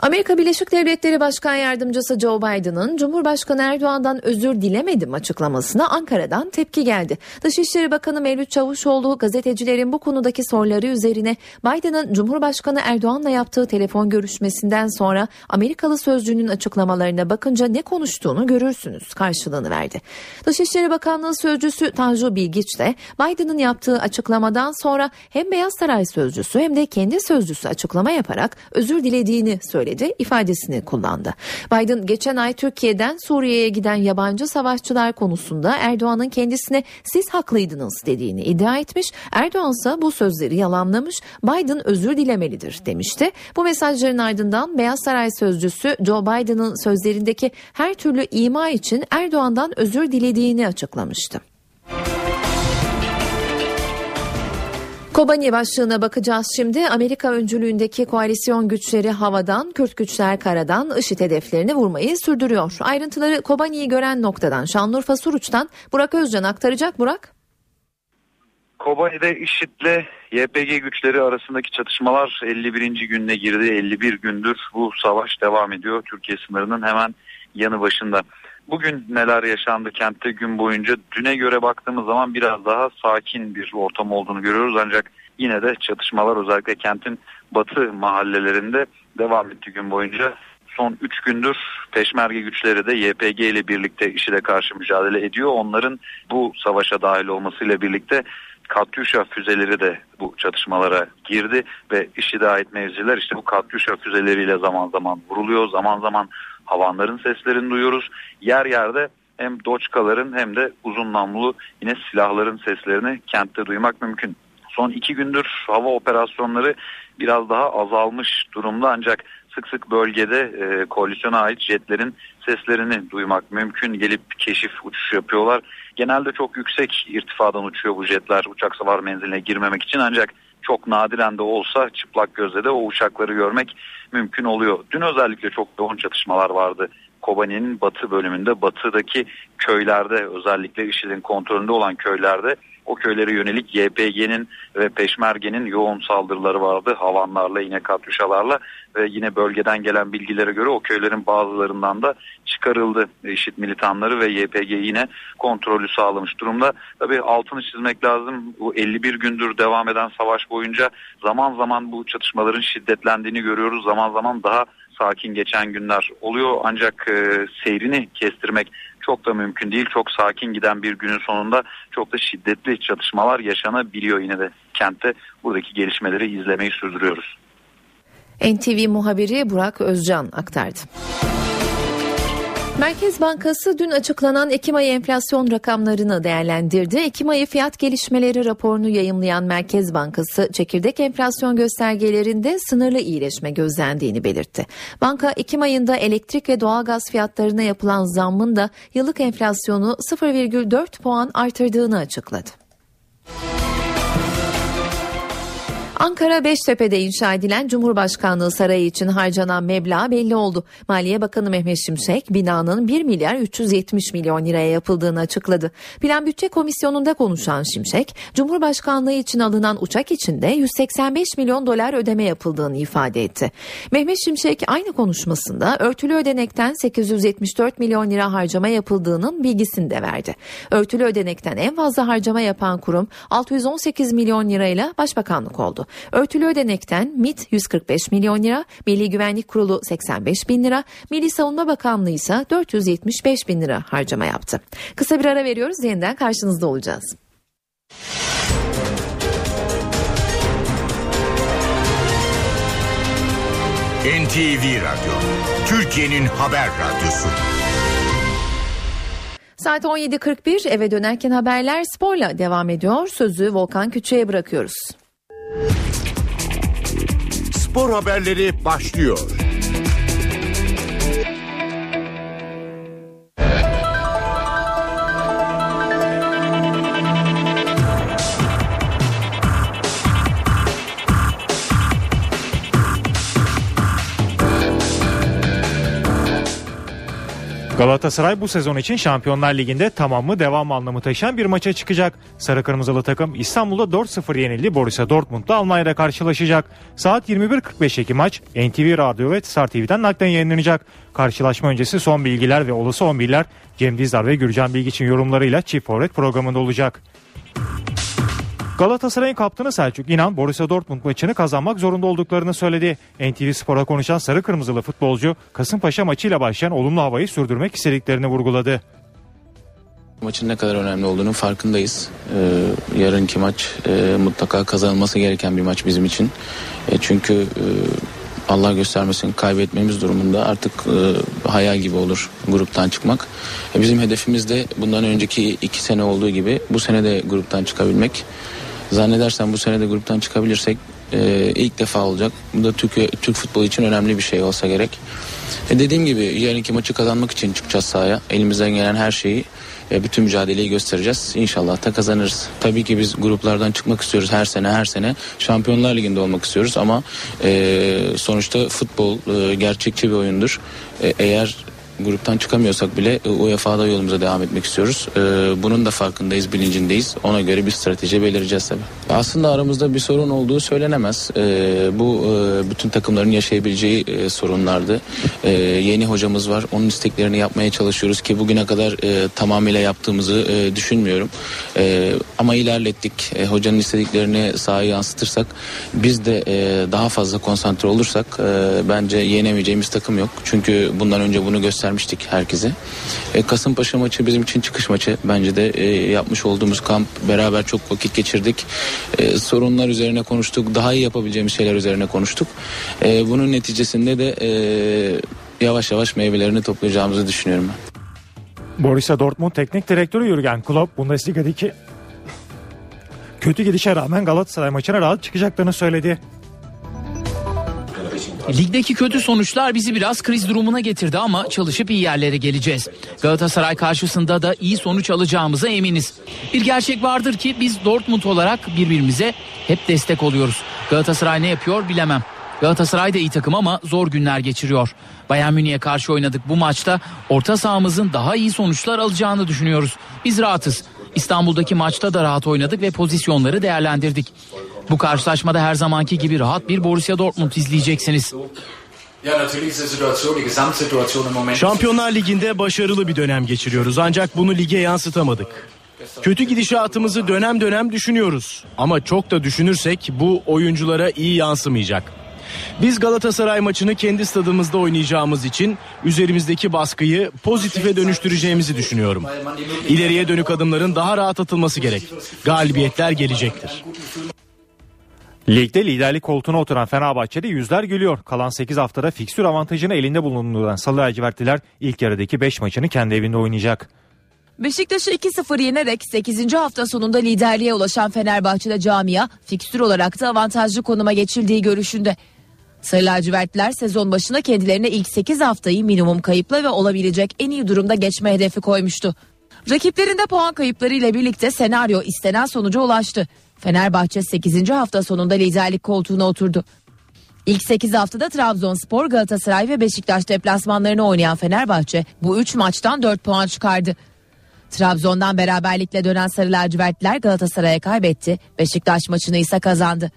Amerika Birleşik Devletleri Başkan Yardımcısı Joe Biden'ın Cumhurbaşkanı Erdoğan'dan özür dilemedim açıklamasına Ankara'dan tepki geldi. Dışişleri Bakanı Mevlüt Çavuşoğlu gazetecilerin bu konudaki soruları üzerine Biden'ın Cumhurbaşkanı Erdoğan'la yaptığı telefon görüşmesinden sonra Amerikalı sözcünün açıklamalarına bakınca ne konuştuğunu görürsünüz karşılığını verdi. Dışişleri Bakanlığı sözcüsü Tanju Bilgiç de Biden'ın yaptığı açıklamadan sonra hem Beyaz Saray sözcüsü hem de kendi sözcüsü açıklama yaparak özür dilediğini söyledi ifadesini kullandı. Biden geçen ay Türkiye'den Suriye'ye giden yabancı savaşçılar konusunda Erdoğan'ın kendisine siz haklıydınız dediğini iddia etmiş. Erdoğan ise bu sözleri yalanlamış. Biden özür dilemelidir demişti. Bu mesajların ardından Beyaz Saray sözcüsü Joe Biden'ın sözlerindeki her türlü ima için Erdoğan'dan özür dilediğini açıklamıştı. Kobani başlığına bakacağız şimdi. Amerika öncülüğündeki koalisyon güçleri havadan, Kürt güçler karadan IŞİD hedeflerini vurmayı sürdürüyor. Ayrıntıları Kobani'yi gören noktadan Şanlıurfa Suruç'tan Burak Özcan aktaracak. Burak. Kobani'de IŞİD'le YPG güçleri arasındaki çatışmalar 51. gününe girdi. 51 gündür bu savaş devam ediyor. Türkiye sınırının hemen yanı başında. Bugün neler yaşandı kentte gün boyunca düne göre baktığımız zaman biraz daha sakin bir ortam olduğunu görüyoruz ancak yine de çatışmalar özellikle kentin batı mahallelerinde devam etti gün boyunca. Son 3 gündür peşmerge güçleri de YPG ile birlikte IŞİD'e karşı mücadele ediyor. Onların bu savaşa dahil olmasıyla birlikte Katyusha füzeleri de bu çatışmalara girdi ve IŞİD'e ait mevziler işte bu Katyusha füzeleriyle zaman zaman vuruluyor. Zaman zaman havanların seslerini duyuyoruz. Yer yerde hem doçkaların hem de uzun namlulu yine silahların seslerini kentte duymak mümkün. Son iki gündür hava operasyonları biraz daha azalmış durumda ancak sık sık bölgede e, koalisyona ait jetlerin seslerini duymak mümkün. Gelip keşif uçuş yapıyorlar. Genelde çok yüksek irtifadan uçuyor bu jetler uçak savar menziline girmemek için ancak çok nadiren de olsa çıplak gözle de o uçakları görmek mümkün oluyor. Dün özellikle çok yoğun çatışmalar vardı. Kobani'nin batı bölümünde batıdaki köylerde özellikle IŞİD'in kontrolünde olan köylerde o köylere yönelik YPG'nin ve Peşmerge'nin yoğun saldırıları vardı. Havanlarla yine katyuşalarla ve yine bölgeden gelen bilgilere göre o köylerin bazılarından da çıkarıldı. IŞİD militanları ve YPG yine kontrolü sağlamış durumda. Tabii altını çizmek lazım. Bu 51 gündür devam eden savaş boyunca zaman zaman bu çatışmaların şiddetlendiğini görüyoruz. Zaman zaman daha sakin geçen günler oluyor ancak e, seyrini kestirmek çok da mümkün değil. Çok sakin giden bir günün sonunda çok da şiddetli çatışmalar yaşanabiliyor yine de kentte. Buradaki gelişmeleri izlemeyi sürdürüyoruz. NTV muhabiri Burak Özcan aktardı. Merkez Bankası dün açıklanan Ekim ayı enflasyon rakamlarını değerlendirdi. Ekim ayı fiyat gelişmeleri raporunu yayımlayan Merkez Bankası çekirdek enflasyon göstergelerinde sınırlı iyileşme gözlendiğini belirtti. Banka Ekim ayında elektrik ve doğalgaz fiyatlarına yapılan zammın da yıllık enflasyonu 0,4 puan artırdığını açıkladı. Ankara Beştepe'de inşa edilen Cumhurbaşkanlığı Sarayı için harcanan meblağ belli oldu. Maliye Bakanı Mehmet Şimşek binanın 1 milyar 370 milyon liraya yapıldığını açıkladı. Plan Bütçe Komisyonu'nda konuşan Şimşek, Cumhurbaşkanlığı için alınan uçak için de 185 milyon dolar ödeme yapıldığını ifade etti. Mehmet Şimşek aynı konuşmasında örtülü ödenekten 874 milyon lira harcama yapıldığının bilgisini de verdi. Örtülü ödenekten en fazla harcama yapan kurum 618 milyon lirayla Başbakanlık oldu. Örtülü ödenekten MIT 145 milyon lira, Milli Güvenlik Kurulu 85 bin lira, Milli Savunma Bakanlığı ise 475 bin lira harcama yaptı. Kısa bir ara veriyoruz yeniden karşınızda olacağız. NTV Radyo, Türkiye'nin haber radyosu. Saat 17.41 eve dönerken haberler sporla devam ediyor. Sözü Volkan Küçük'e bırakıyoruz. Spor haberleri başlıyor. Galatasaray bu sezon için Şampiyonlar Ligi'nde tamamı devam anlamı taşıyan bir maça çıkacak. Sarı Kırmızılı takım İstanbul'da 4-0 yenildi. Borussia Dortmund'da Almanya'da karşılaşacak. Saat 21.45'teki maç NTV Radyo ve Star TV'den naklen yayınlanacak. Karşılaşma öncesi son bilgiler ve olası 11'ler Cem Dizdar ve Gürcan Bilgiç'in yorumlarıyla Çift Forvet programında olacak. Galatasaray'ın kaptanı Selçuk İnan Borussia Dortmund maçını kazanmak zorunda olduklarını söyledi. NTV Spor'a konuşan sarı kırmızılı futbolcu Kasımpaşa maçıyla başlayan olumlu havayı sürdürmek istediklerini vurguladı. Maçın ne kadar önemli olduğunu farkındayız. Ee, yarınki maç e, mutlaka kazanılması gereken bir maç bizim için. E, çünkü e, Allah göstermesin kaybetmemiz durumunda artık e, hayal gibi olur gruptan çıkmak. E, bizim hedefimiz de bundan önceki iki sene olduğu gibi bu sene de gruptan çıkabilmek. Zannedersem bu sene de gruptan çıkabilirsek e, ilk defa olacak. Bu da Türk, Türk futbolu için önemli bir şey olsa gerek. E, dediğim gibi yarınki maçı kazanmak için çıkacağız sahaya. Elimizden gelen her şeyi e, bütün mücadeleyi göstereceğiz. İnşallah da kazanırız. Tabii ki biz gruplardan çıkmak istiyoruz her sene her sene. Şampiyonlar Ligi'nde olmak istiyoruz ama e, sonuçta futbol e, gerçekçi bir oyundur. E, eğer gruptan çıkamıyorsak bile e, UEFA'da yolumuza devam etmek istiyoruz. Ee, bunun da farkındayız, bilincindeyiz. Ona göre bir strateji belirleyeceğiz tabii. Aslında aramızda bir sorun olduğu söylenemez. Ee, bu e, bütün takımların yaşayabileceği e, sorunlardı. Yeni hocamız var. Onun isteklerini yapmaya çalışıyoruz ki bugüne kadar e, tamamıyla yaptığımızı e, düşünmüyorum. E, ama ilerlettik. E, hocanın istediklerini sahaya yansıtırsak biz de e, daha fazla konsantre olursak e, bence yenemeyeceğimiz takım yok. Çünkü bundan önce bunu göster göstermiştik herkese. E, Kasımpaşa maçı bizim için çıkış maçı. Bence de e, yapmış olduğumuz kamp beraber çok vakit geçirdik. E, sorunlar üzerine konuştuk. Daha iyi yapabileceğimiz şeyler üzerine konuştuk. E, bunun neticesinde de e, yavaş yavaş meyvelerini toplayacağımızı düşünüyorum ben. Borussia Dortmund Teknik Direktörü Jürgen Klopp Bundesliga'daki kötü gidişe rağmen Galatasaray maçına rahat çıkacaklarını söyledi. Ligdeki kötü sonuçlar bizi biraz kriz durumuna getirdi ama çalışıp iyi yerlere geleceğiz. Galatasaray karşısında da iyi sonuç alacağımıza eminiz. Bir gerçek vardır ki biz Dortmund olarak birbirimize hep destek oluyoruz. Galatasaray ne yapıyor bilemem. Galatasaray da iyi takım ama zor günler geçiriyor. Bayern Münih'e karşı oynadık bu maçta orta sahamızın daha iyi sonuçlar alacağını düşünüyoruz. Biz rahatız. İstanbul'daki maçta da rahat oynadık ve pozisyonları değerlendirdik. Bu karşılaşmada her zamanki gibi rahat bir Borussia Dortmund izleyeceksiniz. Şampiyonlar Ligi'nde başarılı bir dönem geçiriyoruz ancak bunu lige yansıtamadık. Kötü gidişatımızı dönem dönem düşünüyoruz ama çok da düşünürsek bu oyunculara iyi yansımayacak. Biz Galatasaray maçını kendi stadımızda oynayacağımız için üzerimizdeki baskıyı pozitife dönüştüreceğimizi düşünüyorum. İleriye dönük adımların daha rahat atılması gerek. Galibiyetler gelecektir. Ligde liderlik koltuğuna oturan Fenerbahçe'de yüzler gülüyor. Kalan 8 haftada fikstür avantajını elinde bulunduran Salı Lacivertliler ilk yarıdaki 5 maçını kendi evinde oynayacak. Beşiktaş'ı 2-0 yenerek 8. hafta sonunda liderliğe ulaşan Fenerbahçe'de camia fikstür olarak da avantajlı konuma geçildiği görüşünde. Sarı lacivertler sezon başına kendilerine ilk 8 haftayı minimum kayıpla ve olabilecek en iyi durumda geçme hedefi koymuştu. Rakiplerinde puan kayıpları ile birlikte senaryo istenen sonuca ulaştı. Fenerbahçe 8. hafta sonunda liderlik koltuğuna oturdu. İlk 8 haftada Trabzonspor, Galatasaray ve Beşiktaş deplasmanlarını oynayan Fenerbahçe bu 3 maçtan 4 puan çıkardı. Trabzon'dan beraberlikle dönen Sarı lacivertler Galatasaray'a kaybetti, Beşiktaş maçını ise kazandı.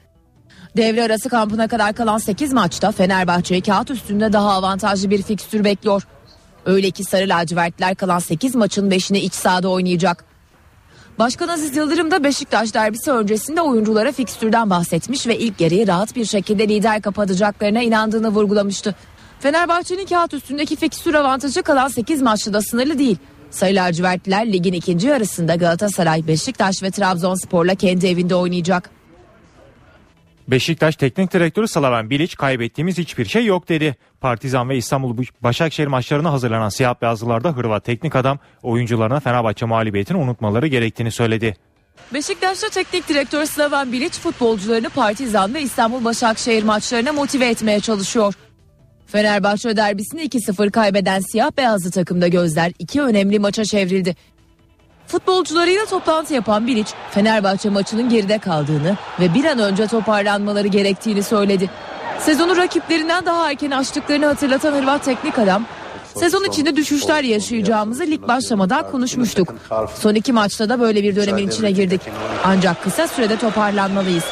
Devre arası kampına kadar kalan 8 maçta Fenerbahçe'yi kağıt üstünde daha avantajlı bir fikstür bekliyor. Öyle ki Sarı lacivertler kalan 8 maçın 5'ini iç sahada oynayacak. Başkan Aziz Yıldırım da Beşiktaş derbisi öncesinde oyunculara fikstürden bahsetmiş ve ilk yarıyı rahat bir şekilde lider kapatacaklarına inandığını vurgulamıştı. Fenerbahçe'nin kağıt üstündeki fikstür avantajı kalan 8 maçta da sınırlı değil. Sayı lacivertliler ligin ikinci yarısında Galatasaray, Beşiktaş ve Trabzonspor'la kendi evinde oynayacak. Beşiktaş Teknik Direktörü Slaven Bilic kaybettiğimiz hiçbir şey yok dedi. Partizan ve İstanbul Başakşehir maçlarına hazırlanan siyah beyazlılarda Hırvat teknik adam oyuncularına Fenerbahçe mağlubiyetini unutmaları gerektiğini söyledi. Beşiktaş'ta teknik direktör Slaven Bilic futbolcularını Partizan ve İstanbul Başakşehir maçlarına motive etmeye çalışıyor. Fenerbahçe derbisini 2-0 kaybeden siyah beyazlı takımda gözler iki önemli maça çevrildi. Futbolcularıyla toplantı yapan Bilic, Fenerbahçe maçının geride kaldığını ve bir an önce toparlanmaları gerektiğini söyledi. Sezonu rakiplerinden daha erken açtıklarını hatırlatan Hırvat teknik adam, sezon içinde düşüşler yaşayacağımızı lig başlamadan konuşmuştuk. Son iki maçta da böyle bir dönemin içine girdik. Ancak kısa sürede toparlanmalıyız.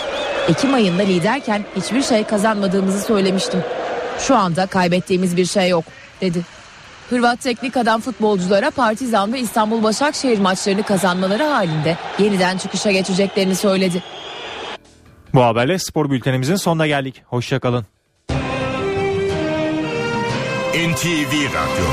Ekim ayında liderken hiçbir şey kazanmadığımızı söylemiştim. Şu anda kaybettiğimiz bir şey yok, dedi. Hırvat teknik adam futbolculara Partizan ve İstanbul Başakşehir maçlarını kazanmaları halinde yeniden çıkışa geçeceklerini söyledi. Bu haberle spor bültenimizin sonuna geldik. Hoşçakalın. NTV Radyo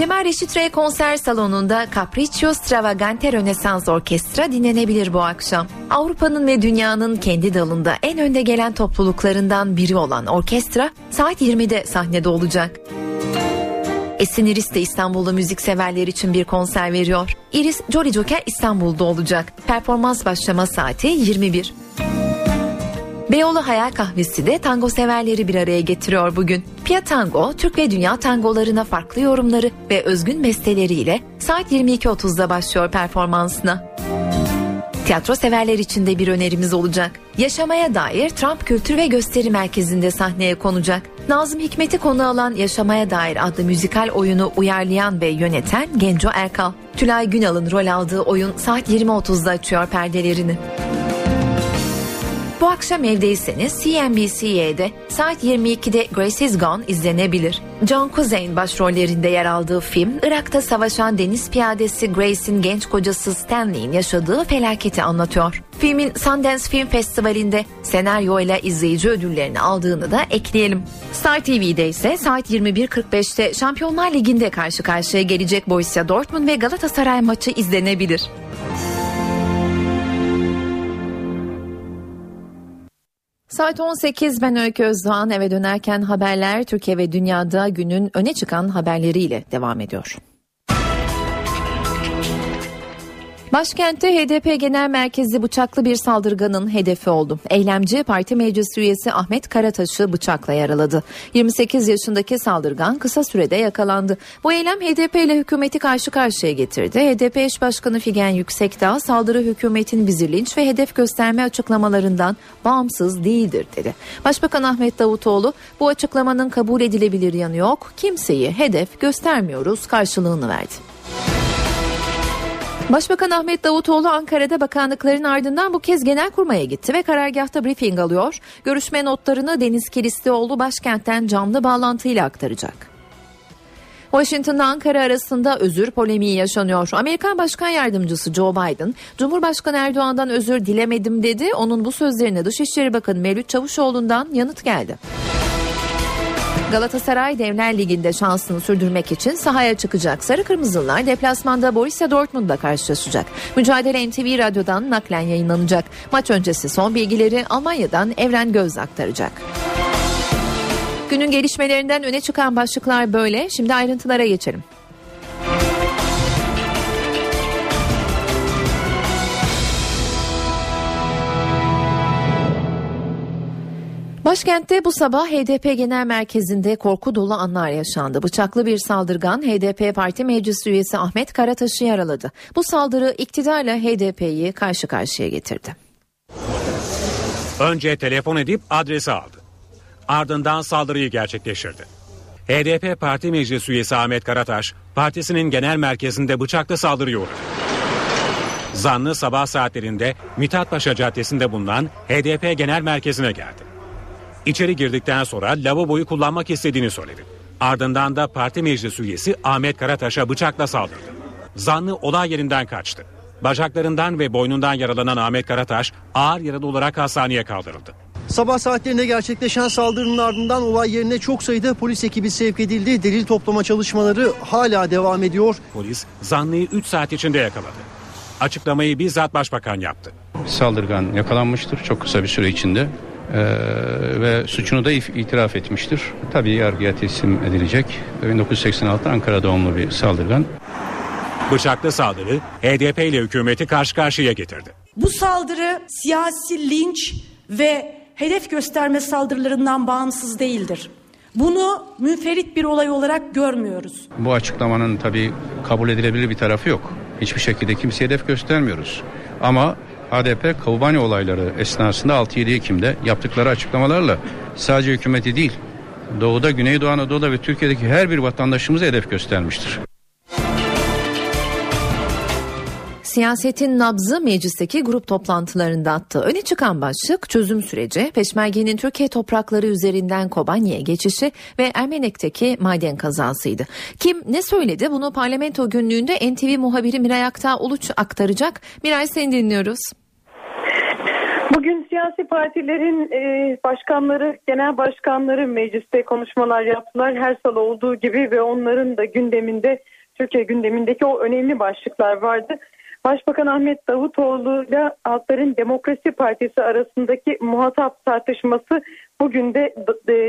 Cemal Reşit Rey konser salonunda Capriccio Stravagante Rönesans Orkestra dinlenebilir bu akşam. Avrupa'nın ve dünyanın kendi dalında en önde gelen topluluklarından biri olan orkestra saat 20'de sahnede olacak. Esin Iris de İstanbul'da müzik severler için bir konser veriyor. Iris Jolly Joker İstanbul'da olacak. Performans başlama saati 21. Beyoğlu Hayal Kahvesi de tango severleri bir araya getiriyor bugün. Pia Tango, Türk ve dünya tangolarına farklı yorumları ve özgün besteleriyle saat 22.30'da başlıyor performansına. Tiyatro severler için de bir önerimiz olacak. Yaşamaya dair Trump Kültür ve Gösteri Merkezi'nde sahneye konacak. Nazım Hikmet'i konu alan Yaşamaya Dair adlı müzikal oyunu uyarlayan ve yöneten Genco Erkal. Tülay Günal'ın rol aldığı oyun saat 20.30'da açıyor perdelerini. Bu akşam evdeyseniz CNBC'de saat 22'de Grace is Gone izlenebilir. John Cusain başrollerinde yer aldığı film, Irak'ta savaşan deniz piyadesi Grace'in genç kocası Stanley'in yaşadığı felaketi anlatıyor. Filmin Sundance Film Festivali'nde senaryo ile izleyici ödüllerini aldığını da ekleyelim. Star TV'de ise saat 21.45'te Şampiyonlar Ligi'nde karşı karşıya gelecek Borussia Dortmund ve Galatasaray maçı izlenebilir. Saat 18 ben Öykü Özdoğan eve dönerken haberler Türkiye ve dünyada günün öne çıkan haberleriyle devam ediyor. Başkentte HDP Genel Merkezi bıçaklı bir saldırganın hedefi oldu. Eylemci parti meclis üyesi Ahmet Karataş'ı bıçakla yaraladı. 28 yaşındaki saldırgan kısa sürede yakalandı. Bu eylem HDP ile hükümeti karşı karşıya getirdi. HDP eş başkanı Figen Yüksekdağ saldırı hükümetin bizi linç ve hedef gösterme açıklamalarından bağımsız değildir dedi. Başbakan Ahmet Davutoğlu bu açıklamanın kabul edilebilir yanı yok. Kimseyi hedef göstermiyoruz karşılığını verdi. Başbakan Ahmet Davutoğlu Ankara'da bakanlıkların ardından bu kez genelkurmaya gitti ve karargahta briefing alıyor. Görüşme notlarını Deniz Kilislioğlu başkentten canlı bağlantıyla aktaracak. Washington'da Ankara arasında özür polemiği yaşanıyor. Amerikan Başkan Yardımcısı Joe Biden, Cumhurbaşkanı Erdoğan'dan özür dilemedim dedi. Onun bu sözlerine Dışişleri Bakanı Mevlüt Çavuşoğlu'ndan yanıt geldi. Galatasaray Devler Ligi'nde şansını sürdürmek için sahaya çıkacak. Sarı Kırmızılar deplasmanda Borussia Dortmund'la karşılaşacak. Mücadele NTV Radyo'dan naklen yayınlanacak. Maç öncesi son bilgileri Almanya'dan Evren Göz aktaracak. Günün gelişmelerinden öne çıkan başlıklar böyle. Şimdi ayrıntılara geçelim. Başkentte bu sabah HDP Genel Merkezi'nde korku dolu anlar yaşandı. Bıçaklı bir saldırgan HDP Parti Meclis Üyesi Ahmet Karataş'ı yaraladı. Bu saldırı iktidarla HDP'yi karşı karşıya getirdi. Önce telefon edip adresi aldı. Ardından saldırıyı gerçekleştirdi. HDP Parti Meclis Üyesi Ahmet Karataş, partisinin genel merkezinde bıçakla saldırıya uğradı. Zanlı sabah saatlerinde Mithat Caddesi'nde bulunan HDP Genel Merkezi'ne geldi. İçeri girdikten sonra lavaboyu kullanmak istediğini söyledi. Ardından da parti meclis üyesi Ahmet Karataş'a bıçakla saldırdı. Zanlı olay yerinden kaçtı. Bacaklarından ve boynundan yaralanan Ahmet Karataş ağır yaralı olarak hastaneye kaldırıldı. Sabah saatlerinde gerçekleşen saldırının ardından olay yerine çok sayıda polis ekibi sevk edildi. Delil toplama çalışmaları hala devam ediyor. Polis zanlıyı 3 saat içinde yakaladı. Açıklamayı bizzat başbakan yaptı. Saldırgan yakalanmıştır çok kısa bir süre içinde. Ee, ve suçunu da itiraf etmiştir. Tabii yargıya teslim edilecek. 1986 Ankara doğumlu bir saldırgan. Bıçaklı saldırı HDP ile hükümeti karşı karşıya getirdi. Bu saldırı siyasi linç ve hedef gösterme saldırılarından bağımsız değildir. Bunu münferit bir olay olarak görmüyoruz. Bu açıklamanın tabii kabul edilebilir bir tarafı yok. Hiçbir şekilde kimseye hedef göstermiyoruz. Ama HDP Kavubani olayları esnasında 6-7 Ekim'de yaptıkları açıklamalarla sadece hükümeti değil Doğu'da, Güneydoğu Anadolu'da ve Türkiye'deki her bir vatandaşımıza hedef göstermiştir. Siyasetin nabzı meclisteki grup toplantılarında attı. Öne çıkan başlık çözüm süreci, Peşmerge'nin Türkiye toprakları üzerinden Kobani'ye geçişi ve Ermenek'teki maden kazasıydı. Kim ne söyledi bunu parlamento günlüğünde NTV muhabiri Miray Aktağ Uluç aktaracak. Miray seni dinliyoruz. Bugün siyasi partilerin e, başkanları, genel başkanları mecliste konuşmalar yaptılar. Her salı olduğu gibi ve onların da gündeminde Türkiye gündemindeki o önemli başlıklar vardı. Başbakan Ahmet Davutoğlu ile Halkların Demokrasi Partisi arasındaki muhatap tartışması bugün de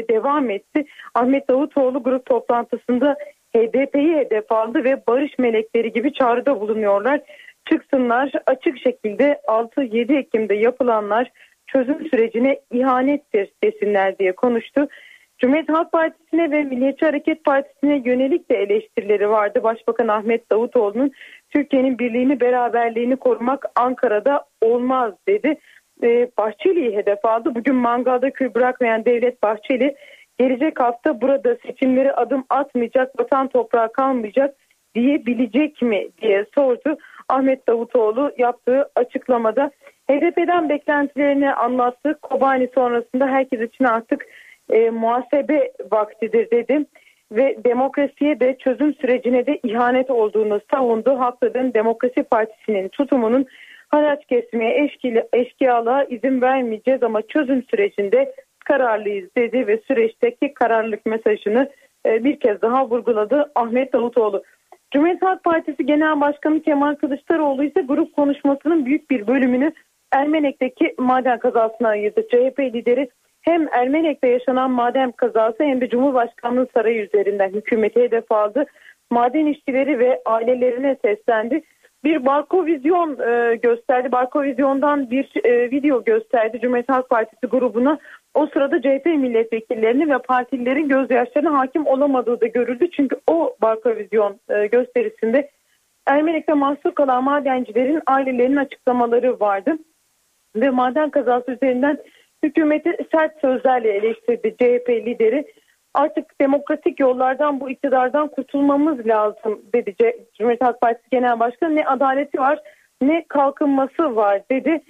devam etti. Ahmet Davutoğlu grup toplantısında HDP'yi hedef aldı ve barış melekleri gibi çağrıda bulunuyorlar. Çıksınlar açık şekilde 6-7 Ekim'de yapılanlar çözüm sürecine ihanettir desinler diye konuştu. Cumhuriyet Halk Partisi'ne ve Milliyetçi Hareket Partisi'ne yönelik de eleştirileri vardı. Başbakan Ahmet Davutoğlu'nun Türkiye'nin birliğini beraberliğini korumak Ankara'da olmaz dedi. Ee, Bahçeli'yi hedef aldı. Bugün mangalda kül bırakmayan Devlet Bahçeli gelecek hafta burada seçimleri adım atmayacak, vatan toprağı kalmayacak diyebilecek mi diye sordu. Ahmet Davutoğlu yaptığı açıklamada HDP'den beklentilerini anlattı. Kobani sonrasında herkes için artık e, muhasebe vaktidir dedi ve demokrasiye de çözüm sürecine de ihanet olduğunu savundu. Haklı'nın Demokrasi Partisi'nin tutumunun haraç kesmeye eşkili, eşkıyalığa izin vermeyeceğiz ama çözüm sürecinde kararlıyız dedi ve süreçteki kararlılık mesajını e, bir kez daha vurguladı Ahmet Davutoğlu. Cumhuriyet Halk Partisi Genel Başkanı Kemal Kılıçdaroğlu ise grup konuşmasının büyük bir bölümünü Ermenek'teki maden kazasına ayırdı. CHP lideri hem Ermenek'te yaşanan maden kazası hem de Cumhurbaşkanlığı sarayı üzerinden hükümete hedef aldı. Maden işçileri ve ailelerine seslendi. Bir Barkovizyon e, gösterdi. Barkovizyon'dan bir e, video gösterdi Cumhuriyet Halk Partisi grubuna. O sırada CHP milletvekillerini ve partililerin gözyaşlarına hakim olamadığı da görüldü. Çünkü o Barkovizyon e, gösterisinde Ermenek'te mahsur kalan madencilerin ailelerinin açıklamaları vardı. Ve maden kazası üzerinden hükümeti sert sözlerle eleştirdi CHP lideri. Artık demokratik yollardan bu iktidardan kurtulmamız lazım dedi Cumhuriyet Halk Partisi Genel Başkanı. Ne adaleti var ne kalkınması var dedi.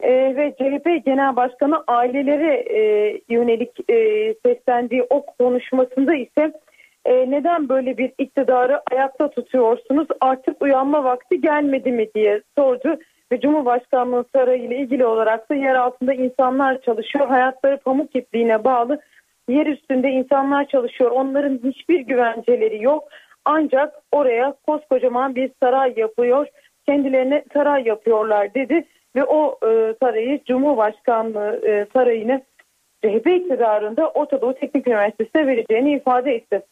E, ve CHP Genel Başkanı ailelere e, yönelik e, seslendiği o konuşmasında ise e, neden böyle bir iktidarı ayakta tutuyorsunuz artık uyanma vakti gelmedi mi diye sordu ve Cumhurbaşkanlığı Sarayı ile ilgili olarak da yer altında insanlar çalışıyor. Hayatları pamuk ipliğine bağlı. Yer üstünde insanlar çalışıyor. Onların hiçbir güvenceleri yok. Ancak oraya koskocaman bir saray yapıyor. Kendilerine saray yapıyorlar dedi ve o e, sarayı Cumhurbaşkanlığı e, sarayını CHP iktidarında Orta Teknik Üniversitesi'ne vereceğini ifade etti.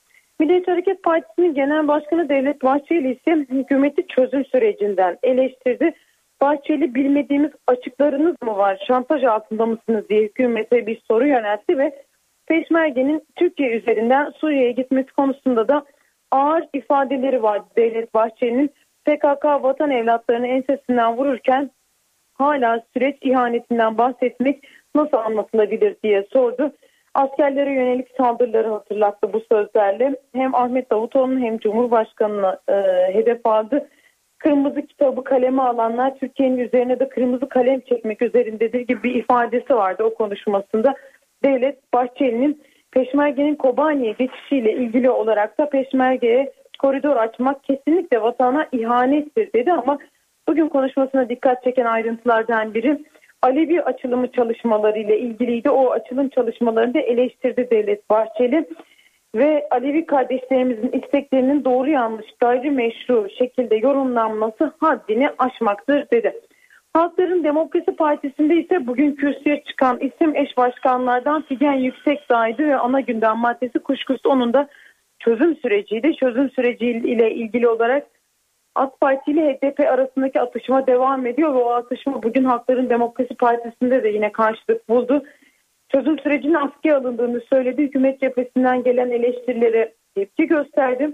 Milliyetçi Hareket Partisi'nin Genel Başkanı Devlet Bahçeli ise hükümeti çözüm sürecinden eleştirdi. Bahçeli bilmediğimiz açıklarınız mı var? Şantaj altında mısınız diye hükümete bir soru yöneltti ve Peşmerge'nin Türkiye üzerinden Suriye'ye gitmesi konusunda da ağır ifadeleri var. Devlet Bahçeli'nin PKK vatan evlatlarını ensesinden vururken hala süreç ihanetinden bahsetmek nasıl anlatılabilir diye sordu. Askerlere yönelik saldırıları hatırlattı bu sözlerle. Hem Ahmet Davutoğlu'nun hem Cumhurbaşkanı'na e, hedef aldı. Kırmızı kitabı kaleme alanlar Türkiye'nin üzerine de kırmızı kalem çekmek üzerindedir gibi bir ifadesi vardı o konuşmasında. Devlet Bahçeli'nin Peşmerge'nin Kobani'ye geçişiyle ilgili olarak da Peşmerge'ye koridor açmak kesinlikle vatana ihanettir dedi ama bugün konuşmasına dikkat çeken ayrıntılardan biri Alevi açılımı çalışmaları ile ilgiliydi. O açılım çalışmalarını da eleştirdi Devlet Bahçeli ve Alevi kardeşlerimizin isteklerinin doğru yanlış gayrimeşru şekilde yorumlanması haddini aşmaktır dedi. Halkların Demokrasi Partisi'nde ise bugün kürsüye çıkan isim eş başkanlardan Figen Yüksekdağ'ydı ve ana gündem maddesi kuşkusuz onun da çözüm süreciydi. Çözüm süreciyle ilgili olarak AK Parti ile HDP arasındaki atışma devam ediyor ve o atışma bugün Halkların Demokrasi Partisi'nde de yine karşılık buldu. Çözüm sürecinin askıya alındığını söyledi. Hükümet cephesinden gelen eleştirilere tepki gösterdi.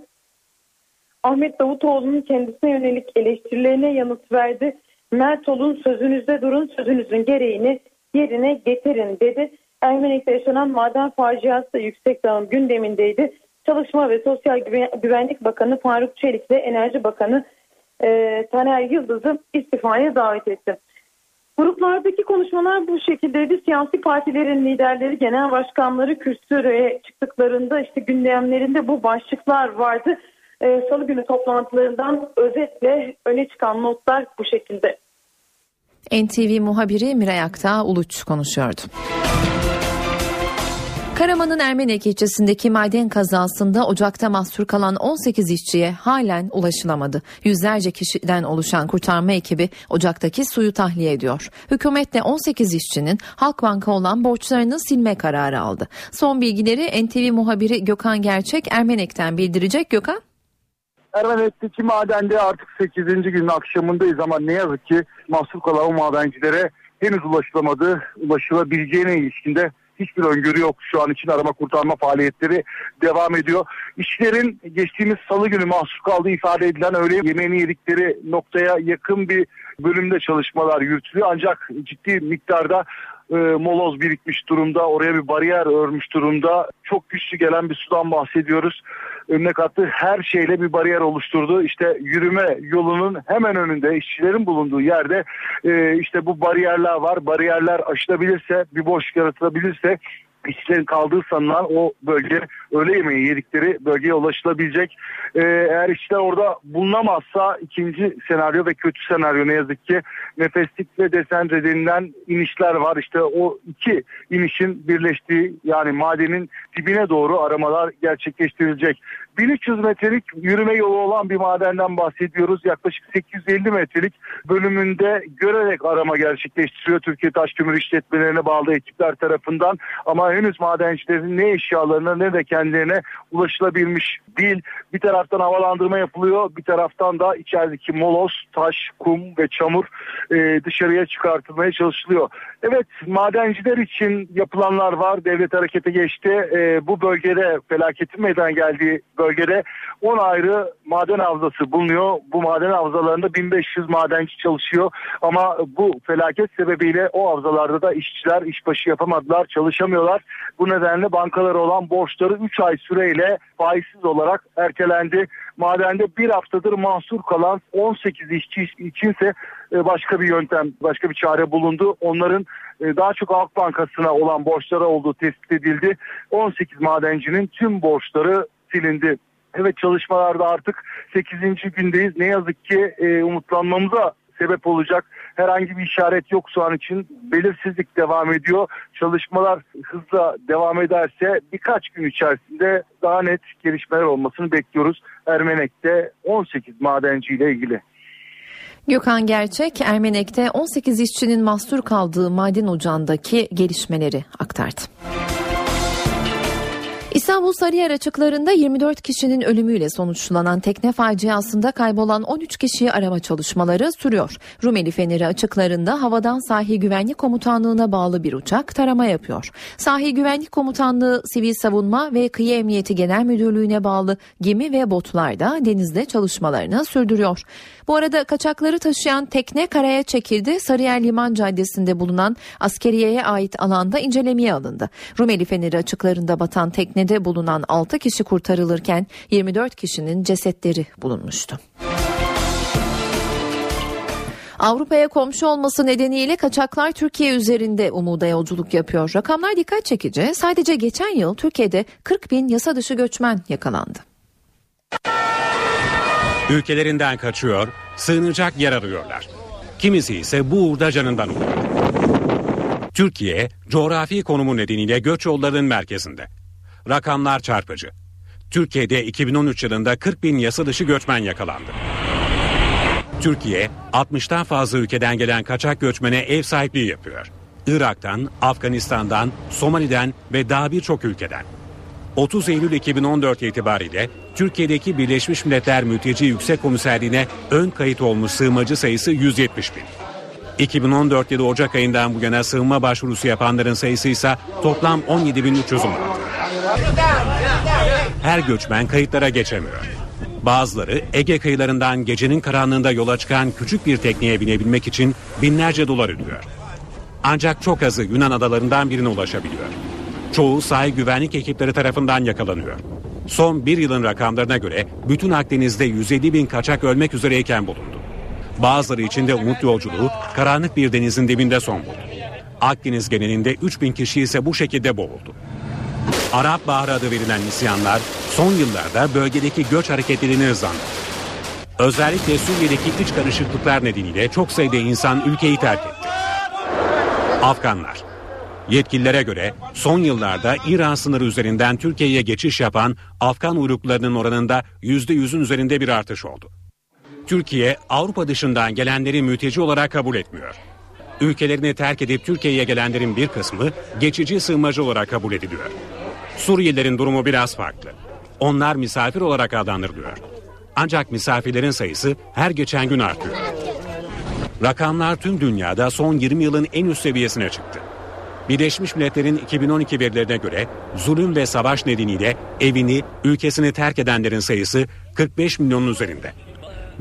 Ahmet Davutoğlu'nun kendisine yönelik eleştirilerine yanıt verdi. Mert olun sözünüzde durun sözünüzün gereğini yerine getirin dedi. Ermenik'te yaşanan maden faciası da yüksek dağın gündemindeydi. Çalışma ve Sosyal Güvenlik Bakanı Faruk Çelik ve Enerji Bakanı e, Taner Yıldız'ı istifaya davet etti. Gruplardaki konuşmalar bu şekildeydi. Siyasi partilerin liderleri, genel başkanları kürsüye çıktıklarında işte gündemlerinde bu başlıklar vardı. Ee, Salı günü toplantılarından özetle öne çıkan notlar bu şekilde. NTV muhabiri Miray Aktağ Uluç konuşuyordu. Karaman'ın Ermenek ilçesindeki maden kazasında ocakta mahsur kalan 18 işçiye halen ulaşılamadı. Yüzlerce kişiden oluşan kurtarma ekibi ocaktaki suyu tahliye ediyor. Hükümet de 18 işçinin Halkbank'a olan borçlarını silme kararı aldı. Son bilgileri NTV muhabiri Gökhan Gerçek Ermenek'ten bildirecek Gökhan. Ermenek'teki madende artık 8. günün akşamındayız ama ne yazık ki mahsur kalan o madencilere henüz ulaşılamadı. Ulaşılabileceğine ilişkinde hiçbir öngörü yok. Şu an için arama kurtarma faaliyetleri devam ediyor. İşlerin geçtiğimiz salı günü mahsur kaldığı ifade edilen öğle yemeğini yedikleri noktaya yakın bir bölümde çalışmalar yürütülüyor. Ancak ciddi miktarda e, moloz birikmiş durumda. Oraya bir bariyer örmüş durumda. Çok güçlü gelen bir sudan bahsediyoruz. Önüne kattığı her şeyle bir bariyer oluşturdu. İşte yürüme yolunun hemen önünde işçilerin bulunduğu yerde e, işte bu bariyerler var. Bariyerler aşılabilirse bir boş yaratılabilirse işçilerin kaldığı sanılan o bölge öğle yemeği yedikleri bölgeye ulaşılabilecek. Ee, eğer işçiler orada bulunamazsa ikinci senaryo ve kötü senaryo ne yazık ki nefeslik ve desendre denilen inişler var. İşte o iki inişin birleştiği yani madenin dibine doğru aramalar gerçekleştirilecek. 1300 metrelik yürüme yolu olan bir madenden bahsediyoruz. Yaklaşık 850 metrelik bölümünde görerek arama gerçekleştiriyor Türkiye Taş Kömür İşletmelerine bağlı ekipler tarafından. Ama henüz madencilerin ne eşyalarına ne de kendilerine ulaşılabilmiş değil. Bir taraftan havalandırma yapılıyor, bir taraftan da içerideki moloz, taş, kum ve çamur e, dışarıya çıkartılmaya çalışılıyor. Evet madenciler için yapılanlar var. Devlet harekete geçti. E, bu bölgede felaketin meydana geldiği bölgede 10 ayrı maden havzası bulunuyor. Bu maden havzalarında 1500 madenci çalışıyor. Ama bu felaket sebebiyle o havzalarda da işçiler işbaşı yapamadılar, çalışamıyorlar. Bu nedenle bankalara olan borçları 3 ay süreyle faizsiz olarak ertelendi. Madende bir haftadır mahsur kalan 18 işçi içinse e, başka bir yöntem, başka bir çare bulundu. Onların e, daha çok Halk Bankası'na olan borçları olduğu tespit edildi. 18 madencinin tüm borçları silindi. Evet çalışmalarda artık 8. gündeyiz. Ne yazık ki e, umutlanmamıza sebep olacak herhangi bir işaret yok şu an için. Belirsizlik devam ediyor. Çalışmalar hızla devam ederse birkaç gün içerisinde daha net gelişmeler olmasını bekliyoruz. Ermenek'te 18 madenci ile ilgili. Gökhan Gerçek, Ermenek'te 18 işçinin mahsur kaldığı maden ocağındaki gelişmeleri aktardı. İstanbul Sarıyer açıklarında 24 kişinin ölümüyle sonuçlanan tekne faciasında kaybolan 13 kişiyi arama çalışmaları sürüyor. Rumeli Feneri açıklarında havadan Sahil Güvenlik Komutanlığı'na bağlı bir uçak tarama yapıyor. Sahil Güvenlik Komutanlığı Sivil Savunma ve Kıyı Emniyeti Genel Müdürlüğü'ne bağlı gemi ve botlar da denizde çalışmalarını sürdürüyor. Bu arada kaçakları taşıyan tekne karaya çekildi. Sarıyer Liman Caddesi'nde bulunan askeriyeye ait alanda incelemeye alındı. Rumeli Feneri açıklarında batan teknede bulunan 6 kişi kurtarılırken 24 kişinin cesetleri bulunmuştu. Avrupa'ya komşu olması nedeniyle kaçaklar Türkiye üzerinde umuda yolculuk yapıyor. Rakamlar dikkat çekici. Sadece geçen yıl Türkiye'de 40 bin yasa dışı göçmen yakalandı. Ülkelerinden kaçıyor, sığınacak yer arıyorlar. Kimisi ise bu uğurda canından oluyor. Türkiye, coğrafi konumu nedeniyle göç yollarının merkezinde. Rakamlar çarpıcı. Türkiye'de 2013 yılında 40 bin yasa dışı göçmen yakalandı. Türkiye, 60'tan fazla ülkeden gelen kaçak göçmene ev sahipliği yapıyor. Irak'tan, Afganistan'dan, Somali'den ve daha birçok ülkeden. 30 Eylül 2014 itibariyle Türkiye'deki Birleşmiş Milletler Mülteci Yüksek Komiserliğine ön kayıt olmuş sığınmacı sayısı 170 bin. 2014 yılı Ocak ayından bu yana sığınma başvurusu yapanların sayısı ise toplam 17.316. Her göçmen kayıtlara geçemiyor. Bazıları Ege kıyılarından gecenin karanlığında yola çıkan küçük bir tekneye binebilmek için binlerce dolar ödüyor. Ancak çok azı Yunan adalarından birine ulaşabiliyor. Çoğu sahil güvenlik ekipleri tarafından yakalanıyor. Son bir yılın rakamlarına göre bütün Akdeniz'de 150 bin kaçak ölmek üzereyken bulundu. Bazıları için de umut yolculuğu karanlık bir denizin dibinde son buldu. Akdeniz genelinde 3 bin kişi ise bu şekilde boğuldu. Arap Baharı adı verilen isyanlar son yıllarda bölgedeki göç hareketliliğini hızlandırdı. Özellikle Suriye'deki iç karışıklıklar nedeniyle çok sayıda insan ülkeyi terk etti. Afganlar Yetkililere göre son yıllarda İran sınırı üzerinden Türkiye'ye geçiş yapan Afgan uyruklarının oranında %100'ün üzerinde bir artış oldu. Türkiye Avrupa dışından gelenleri mülteci olarak kabul etmiyor. Ülkelerini terk edip Türkiye'ye gelenlerin bir kısmı geçici sığınmacı olarak kabul ediliyor. Suriyelilerin durumu biraz farklı. Onlar misafir olarak adlandırılıyor. Ancak misafirlerin sayısı her geçen gün artıyor. Rakamlar tüm dünyada son 20 yılın en üst seviyesine çıktı. Birleşmiş Milletler'in 2012 verilerine göre zulüm ve savaş nedeniyle evini, ülkesini terk edenlerin sayısı 45 milyonun üzerinde.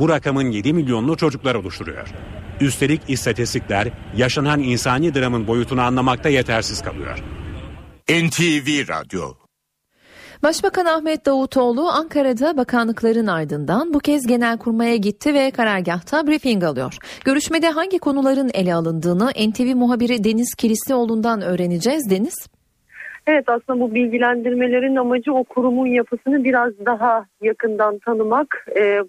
Bu rakamın 7 milyonlu çocuklar oluşturuyor. Üstelik istatistikler yaşanan insani dramın boyutunu anlamakta yetersiz kalıyor. NTV Radyo Başbakan Ahmet Davutoğlu Ankara'da bakanlıkların ardından bu kez genelkurmaya gitti ve karargahta briefing alıyor. Görüşmede hangi konuların ele alındığını NTV muhabiri Deniz Kilislioğlu'ndan öğreneceğiz. Deniz. Evet aslında bu bilgilendirmelerin amacı o kurumun yapısını biraz daha yakından tanımak. Ee,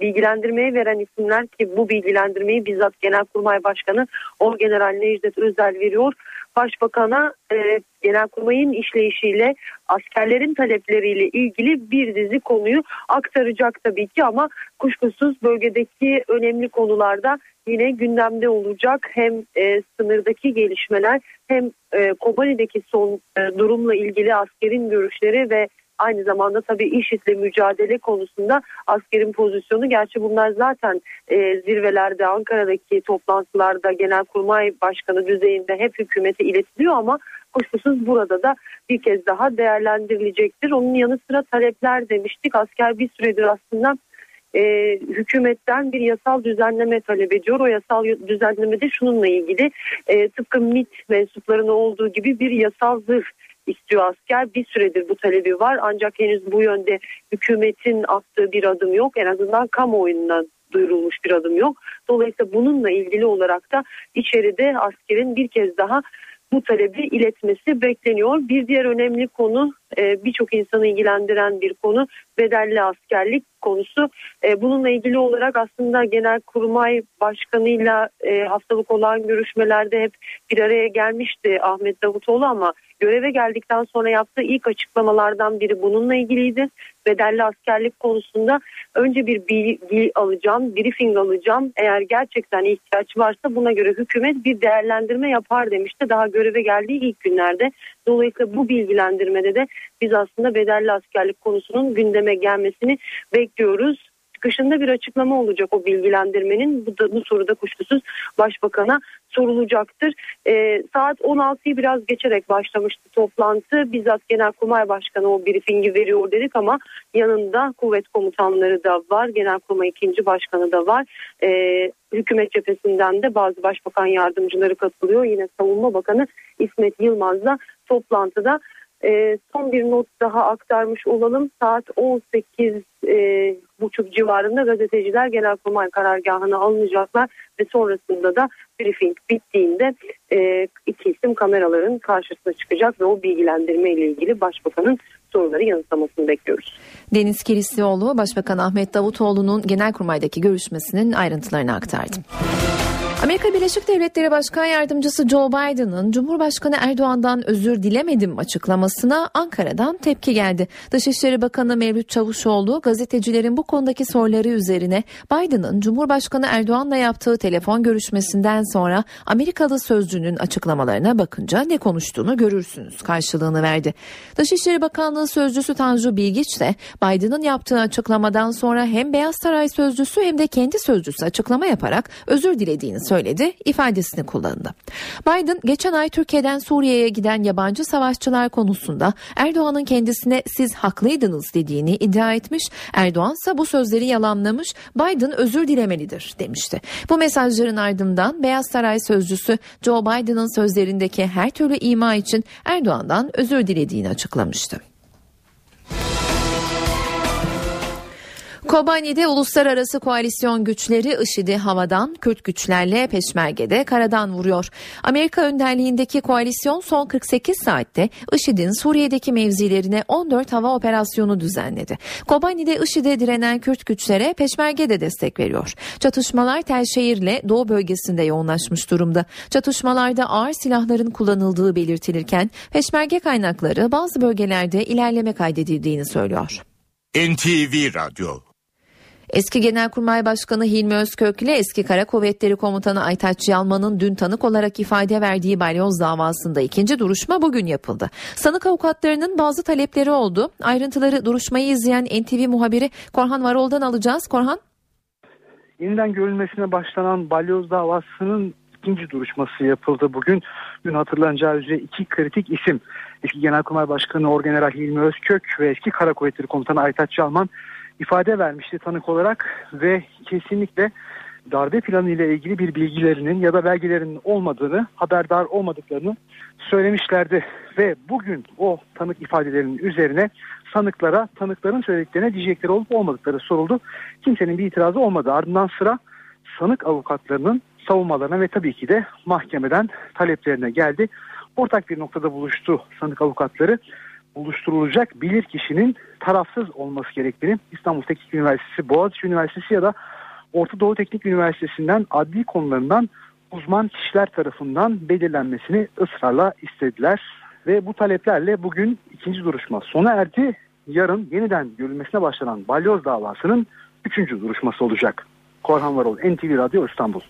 bilgilendirmeyi veren isimler ki bu bilgilendirmeyi bizzat Genelkurmay Başkanı Orgeneral Necdet Özel veriyor. Başbakan'a e, Genelkurmay'ın işleyişiyle askerlerin talepleriyle ilgili bir dizi konuyu aktaracak tabii ki ama kuşkusuz bölgedeki önemli konularda yine gündemde olacak hem e, sınırdaki gelişmeler hem e, Kobani'deki son e, durumla ilgili askerin görüşleri ve aynı zamanda tabii IŞİD'le mücadele konusunda askerin pozisyonu. Gerçi bunlar zaten e, zirvelerde Ankara'daki toplantılarda Genelkurmay Başkanı düzeyinde hep hükümete iletiliyor ama kuşkusuz burada da bir kez daha değerlendirilecektir. Onun yanı sıra talepler demiştik. Asker bir süredir aslında e, hükümetten bir yasal düzenleme talep ediyor. O yasal düzenleme de şununla ilgili e, tıpkı MIT mensuplarına olduğu gibi bir yasal zırh istiyor asker. Bir süredir bu talebi var ancak henüz bu yönde hükümetin attığı bir adım yok. En azından kamuoyundan duyurulmuş bir adım yok. Dolayısıyla bununla ilgili olarak da içeride askerin bir kez daha bu talebi iletmesi bekleniyor. Bir diğer önemli konu e, birçok insanı ilgilendiren bir konu bedelli askerlik konusu. E, bununla ilgili olarak aslında genel kurmay başkanıyla e, haftalık olan görüşmelerde hep bir araya gelmişti Ahmet Davutoğlu ama göreve geldikten sonra yaptığı ilk açıklamalardan biri bununla ilgiliydi. Bedelli askerlik konusunda önce bir bilgi alacağım, briefing alacağım. Eğer gerçekten ihtiyaç varsa buna göre hükümet bir değerlendirme yapar demişti daha göreve geldiği ilk günlerde. Dolayısıyla bu bilgilendirmede de biz aslında bedelli askerlik konusunun gündeme gelmesini bekliyoruz çıkışında bir açıklama olacak o bilgilendirmenin. Bu, da, bu soruda kuşkusuz başbakana sorulacaktır. E, saat 16'yı biraz geçerek başlamıştı toplantı. Bizzat Genelkurmay Başkanı o briefingi veriyor dedik ama yanında kuvvet komutanları da var. Genelkurmay ikinci başkanı da var. E, hükümet cephesinden de bazı başbakan yardımcıları katılıyor. Yine savunma bakanı İsmet Yılmaz da toplantıda e, son bir not daha aktarmış olalım. Saat 18 e, buçuk civarında gazeteciler Genelkurmay karargahına alınacaklar ve sonrasında da briefing bittiğinde e, iki isim kameraların karşısına çıkacak ve o bilgilendirme ile ilgili başbakanın soruları yanıtlamasını bekliyoruz. Deniz Kilislioğlu Başbakan Ahmet Davutoğlu'nun Genelkurmay'daki görüşmesinin ayrıntılarını aktardı. Amerika Birleşik Devletleri Başkan Yardımcısı Joe Biden'ın Cumhurbaşkanı Erdoğan'dan özür dilemedim açıklamasına Ankara'dan tepki geldi. Dışişleri Bakanı Mevlüt Çavuşoğlu gazetecilerin bu konudaki soruları üzerine Biden'ın Cumhurbaşkanı Erdoğan'la yaptığı telefon görüşmesinden sonra Amerikalı sözcünün açıklamalarına bakınca ne konuştuğunu görürsünüz karşılığını verdi. Dışişleri Bakanlığı sözcüsü Tanju Bilgiç de Biden'ın yaptığı açıklamadan sonra hem Beyaz Saray sözcüsü hem de kendi sözcüsü açıklama yaparak özür dilediğini söyledi ifadesini kullandı. Biden geçen ay Türkiye'den Suriye'ye giden yabancı savaşçılar konusunda Erdoğan'ın kendisine siz haklıydınız dediğini iddia etmiş. Erdoğan ise bu sözleri yalanlamış. Biden özür dilemelidir demişti. Bu mesajların ardından Beyaz Saray sözcüsü Joe Biden'ın sözlerindeki her türlü ima için Erdoğan'dan özür dilediğini açıklamıştı. Kobani'de uluslararası koalisyon güçleri IŞİD'i havadan, Kürt güçlerle peşmergede karadan vuruyor. Amerika önderliğindeki koalisyon son 48 saatte IŞİD'in Suriye'deki mevzilerine 14 hava operasyonu düzenledi. Kobani'de IŞİD'e direnen Kürt güçlere peşmerge de destek veriyor. Çatışmalar Telşehir'le Doğu bölgesinde yoğunlaşmış durumda. Çatışmalarda ağır silahların kullanıldığı belirtilirken peşmerge kaynakları bazı bölgelerde ilerleme kaydedildiğini söylüyor. NTV Radyo Eski Genelkurmay Başkanı Hilmi Özkök ile eski Kara Kuvvetleri Komutanı Aytaç Yalman'ın dün tanık olarak ifade verdiği balyoz davasında ikinci duruşma bugün yapıldı. Sanık avukatlarının bazı talepleri oldu. Ayrıntıları duruşmayı izleyen NTV muhabiri Korhan Varol'dan alacağız. Korhan? Yeniden görülmesine başlanan balyoz davasının ikinci duruşması yapıldı bugün. Dün hatırlanacağı üzere iki kritik isim eski Genelkurmay Başkanı Orgeneral Hilmi Özkök ve eski Kara Kuvvetleri Komutanı Aytaç Yalman ifade vermişti tanık olarak ve kesinlikle darbe planı ile ilgili bir bilgilerinin ya da belgelerinin olmadığını, haberdar olmadıklarını söylemişlerdi. Ve bugün o tanık ifadelerinin üzerine sanıklara, tanıkların söylediklerine diyecekleri olup olmadıkları soruldu. Kimsenin bir itirazı olmadı. Ardından sıra sanık avukatlarının savunmalarına ve tabii ki de mahkemeden taleplerine geldi. Ortak bir noktada buluştu sanık avukatları. Buluşturulacak bilir kişinin tarafsız olması gerektiğini İstanbul Teknik Üniversitesi, Boğaziçi Üniversitesi ya da Orta Doğu Teknik Üniversitesi'nden adli konularından uzman kişiler tarafından belirlenmesini ısrarla istediler. Ve bu taleplerle bugün ikinci duruşma sona erdi. Yarın yeniden görülmesine başlanan balyoz davasının üçüncü duruşması olacak. Korhan Varol, NTV Radyo İstanbul.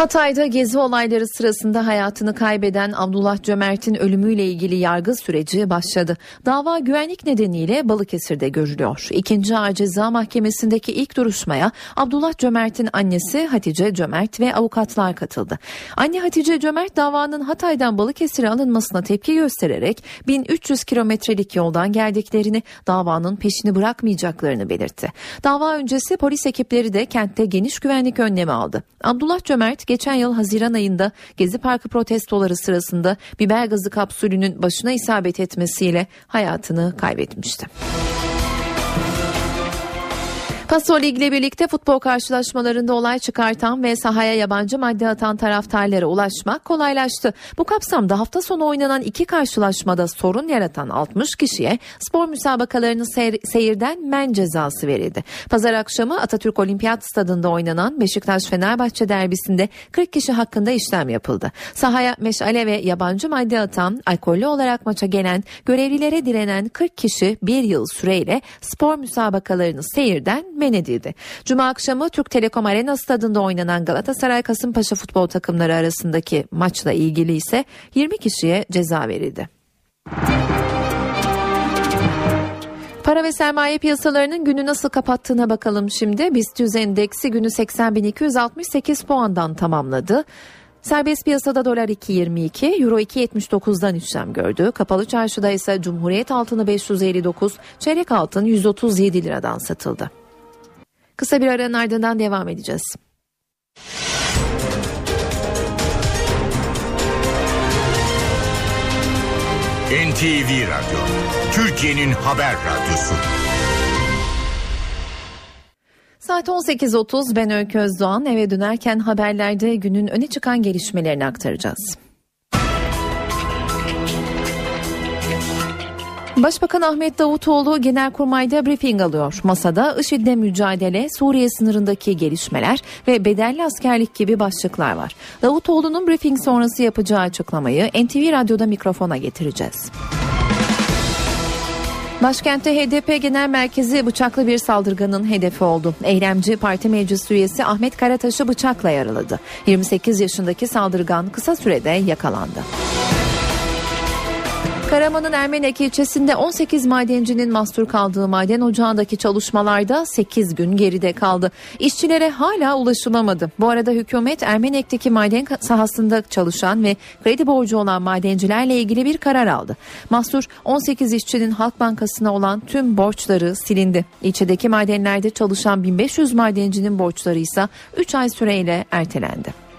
Hatay'da gezi olayları sırasında hayatını kaybeden Abdullah Cömert'in ölümüyle ilgili yargı süreci başladı. Dava güvenlik nedeniyle Balıkesir'de görülüyor. İkinci Ağır Ceza Mahkemesi'ndeki ilk duruşmaya Abdullah Cömert'in annesi Hatice Cömert ve avukatlar katıldı. Anne Hatice Cömert davanın Hatay'dan Balıkesir'e alınmasına tepki göstererek 1300 kilometrelik yoldan geldiklerini, davanın peşini bırakmayacaklarını belirtti. Dava öncesi polis ekipleri de kentte geniş güvenlik önlemi aldı. Abdullah Cömert geçen yıl Haziran ayında Gezi Parkı protestoları sırasında biber gazı kapsülünün başına isabet etmesiyle hayatını kaybetmişti. Paso Lig ile birlikte futbol karşılaşmalarında olay çıkartan ve sahaya yabancı madde atan taraftarlara ulaşmak kolaylaştı. Bu kapsamda hafta sonu oynanan iki karşılaşmada sorun yaratan 60 kişiye spor müsabakalarını seyir, seyirden men cezası verildi. Pazar akşamı Atatürk Olimpiyat Stadında oynanan Beşiktaş-Fenerbahçe derbisinde 40 kişi hakkında işlem yapıldı. Sahaya meşale ve yabancı madde atan, alkollü olarak maça gelen, görevlilere direnen 40 kişi bir yıl süreyle spor müsabakalarını seyirden men edildi. Cuma akşamı Türk Telekom Arena stadında oynanan Galatasaray Kasımpaşa futbol takımları arasındaki maçla ilgili ise 20 kişiye ceza verildi. Para ve sermaye piyasalarının günü nasıl kapattığına bakalım şimdi. BIST 100 endeksi günü 80.268 puandan tamamladı. Serbest piyasada dolar 2.22, euro 2.79'dan işlem gördü. Kapalı çarşıda ise Cumhuriyet altını 559, çeyrek altın 137 liradan satıldı. Kısa bir aranın ardından devam edeceğiz. NTV Radyo, Türkiye'nin haber radyosu. Saat 18.30 ben Öykü Özdoğan eve dönerken haberlerde günün öne çıkan gelişmelerini aktaracağız. Başbakan Ahmet Davutoğlu Genelkurmay'da briefing alıyor. Masada IŞİD'le mücadele, Suriye sınırındaki gelişmeler ve bedelli askerlik gibi başlıklar var. Davutoğlu'nun briefing sonrası yapacağı açıklamayı NTV Radyo'da mikrofona getireceğiz. Başkentte HDP Genel Merkezi bıçaklı bir saldırganın hedefi oldu. Eylemci parti meclis üyesi Ahmet Karataş'ı bıçakla yaraladı. 28 yaşındaki saldırgan kısa sürede yakalandı. Karaman'ın Ermenek ilçesinde 18 madencinin mahsur kaldığı maden ocağındaki çalışmalarda 8 gün geride kaldı. İşçilere hala ulaşılamadı. Bu arada hükümet Ermenek'teki maden sahasında çalışan ve kredi borcu olan madencilerle ilgili bir karar aldı. Mahsur 18 işçinin Halk Bankası'na olan tüm borçları silindi. İlçedeki madenlerde çalışan 1500 madencinin borçları ise 3 ay süreyle ertelendi.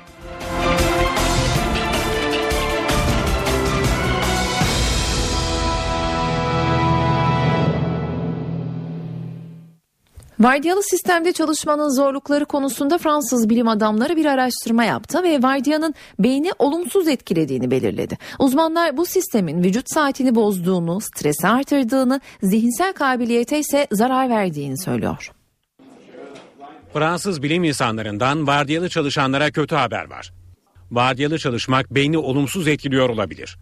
Vardiyalı sistemde çalışmanın zorlukları konusunda Fransız bilim adamları bir araştırma yaptı ve vardiyanın beyni olumsuz etkilediğini belirledi. Uzmanlar bu sistemin vücut saatini bozduğunu, stresi artırdığını, zihinsel kabiliyete ise zarar verdiğini söylüyor. Fransız bilim insanlarından vardiyalı çalışanlara kötü haber var. Vardiyalı çalışmak beyni olumsuz etkiliyor olabilir.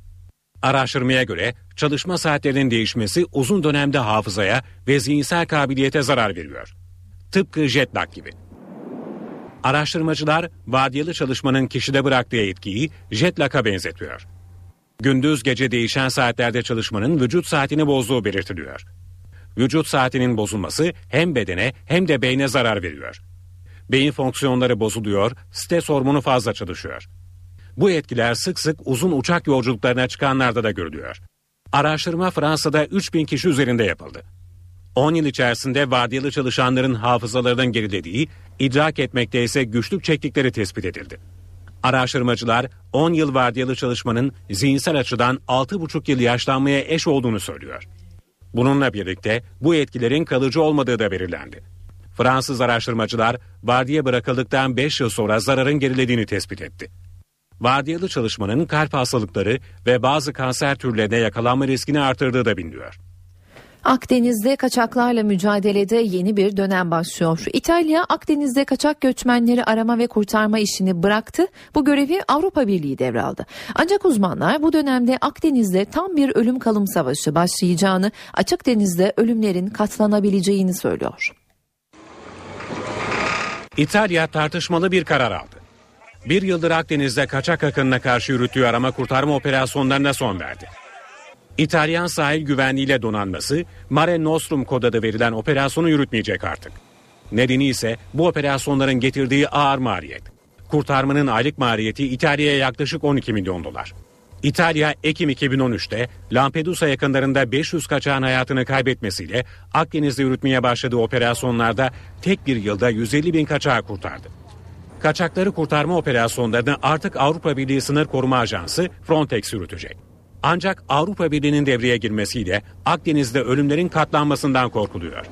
Araştırmaya göre çalışma saatlerinin değişmesi uzun dönemde hafızaya ve zihinsel kabiliyete zarar veriyor. Tıpkı jet lag gibi. Araştırmacılar vardiyalı çalışmanın kişide bıraktığı etkiyi jet lag'a benzetiyor. Gündüz gece değişen saatlerde çalışmanın vücut saatini bozduğu belirtiliyor. Vücut saatinin bozulması hem bedene hem de beyne zarar veriyor. Beyin fonksiyonları bozuluyor, stres hormonu fazla çalışıyor. Bu etkiler sık sık uzun uçak yolculuklarına çıkanlarda da görülüyor. Araştırma Fransa'da 3000 kişi üzerinde yapıldı. 10 yıl içerisinde vardiyalı çalışanların hafızalarının gerilediği, idrak etmekte ise güçlük çektikleri tespit edildi. Araştırmacılar 10 yıl vardiyalı çalışmanın zihinsel açıdan 6,5 yıl yaşlanmaya eş olduğunu söylüyor. Bununla birlikte bu etkilerin kalıcı olmadığı da belirlendi. Fransız araştırmacılar vardiya bırakıldıktan 5 yıl sonra zararın gerilediğini tespit etti. Vardiyalı çalışmanın kalp hastalıkları ve bazı kanser türlerine yakalanma riskini artırdığı da biliniyor. Akdeniz'de kaçaklarla mücadelede yeni bir dönem başlıyor. İtalya Akdeniz'de kaçak göçmenleri arama ve kurtarma işini bıraktı. Bu görevi Avrupa Birliği devraldı. Ancak uzmanlar bu dönemde Akdeniz'de tam bir ölüm kalım savaşı başlayacağını, açık denizde ölümlerin katlanabileceğini söylüyor. İtalya tartışmalı bir karar aldı. Bir yıldır Akdeniz'de kaçak akınına karşı yürüttüğü arama kurtarma operasyonlarına son verdi. İtalyan sahil güvenliğiyle donanması Mare Nostrum kod adı verilen operasyonu yürütmeyecek artık. Nedeni ise bu operasyonların getirdiği ağır maliyet. Kurtarmanın aylık maliyeti İtalya'ya yaklaşık 12 milyon dolar. İtalya Ekim 2013'te Lampedusa yakınlarında 500 kaçağın hayatını kaybetmesiyle Akdeniz'de yürütmeye başladığı operasyonlarda tek bir yılda 150 bin kaçağı kurtardı. Kaçakları kurtarma operasyonlarını artık Avrupa Birliği Sınır Koruma Ajansı Frontex yürütecek. Ancak Avrupa Birliği'nin devreye girmesiyle Akdeniz'de ölümlerin katlanmasından korkuluyor.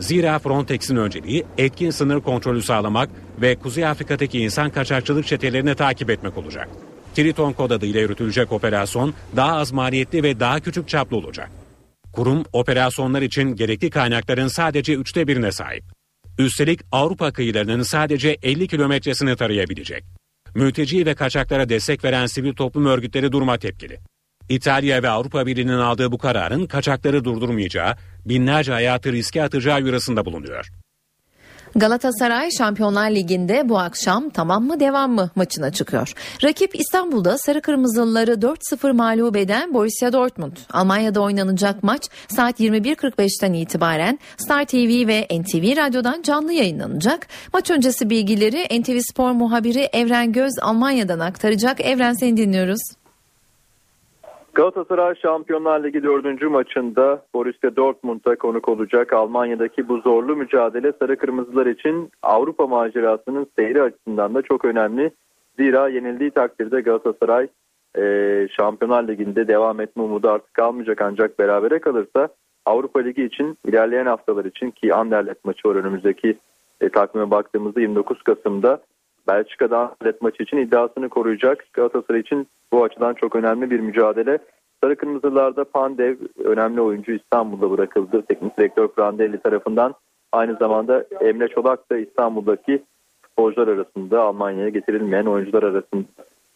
Zira Frontex'in önceliği etkin sınır kontrolü sağlamak ve Kuzey Afrika'daki insan kaçakçılık çetelerini takip etmek olacak. Triton kod adıyla yürütülecek operasyon daha az maliyetli ve daha küçük çaplı olacak. Kurum operasyonlar için gerekli kaynakların sadece üçte birine sahip. Üstelik Avrupa kıyılarının sadece 50 kilometresini tarayabilecek. Mülteci ve kaçaklara destek veren sivil toplum örgütleri duruma tepkili. İtalya ve Avrupa Birliği'nin aldığı bu kararın kaçakları durdurmayacağı, binlerce hayatı riske atacağı yurasında bulunuyor. Galatasaray Şampiyonlar Ligi'nde bu akşam tamam mı devam mı maçına çıkıyor. Rakip İstanbul'da Sarı Kırmızılıları 4-0 mağlup eden Borussia Dortmund. Almanya'da oynanacak maç saat 21.45'ten itibaren Star TV ve NTV Radyo'dan canlı yayınlanacak. Maç öncesi bilgileri NTV Spor muhabiri Evren Göz Almanya'dan aktaracak. Evren seni dinliyoruz. Galatasaray Şampiyonlar Ligi 4. maçında Borussia Dortmund'a konuk olacak. Almanya'daki bu zorlu mücadele Sarı Kırmızılar için Avrupa macerasının seyri açısından da çok önemli. Zira yenildiği takdirde Galatasaray e, Şampiyonlar Ligi'nde devam etme umudu artık kalmayacak ancak berabere kalırsa Avrupa Ligi için ilerleyen haftalar için ki Anderlecht maçı var önümüzdeki e, takvime baktığımızda 29 Kasım'da Belçika'da Anderlecht maçı için iddiasını koruyacak. Galatasaray için bu açıdan çok önemli bir mücadele. Sarı Kırmızılarda Pandev önemli oyuncu İstanbul'da bırakıldı. Teknik direktör Prandelli tarafından. Aynı zamanda Emre Çolak da İstanbul'daki futbolcular arasında Almanya'ya getirilmeyen oyuncular arasında.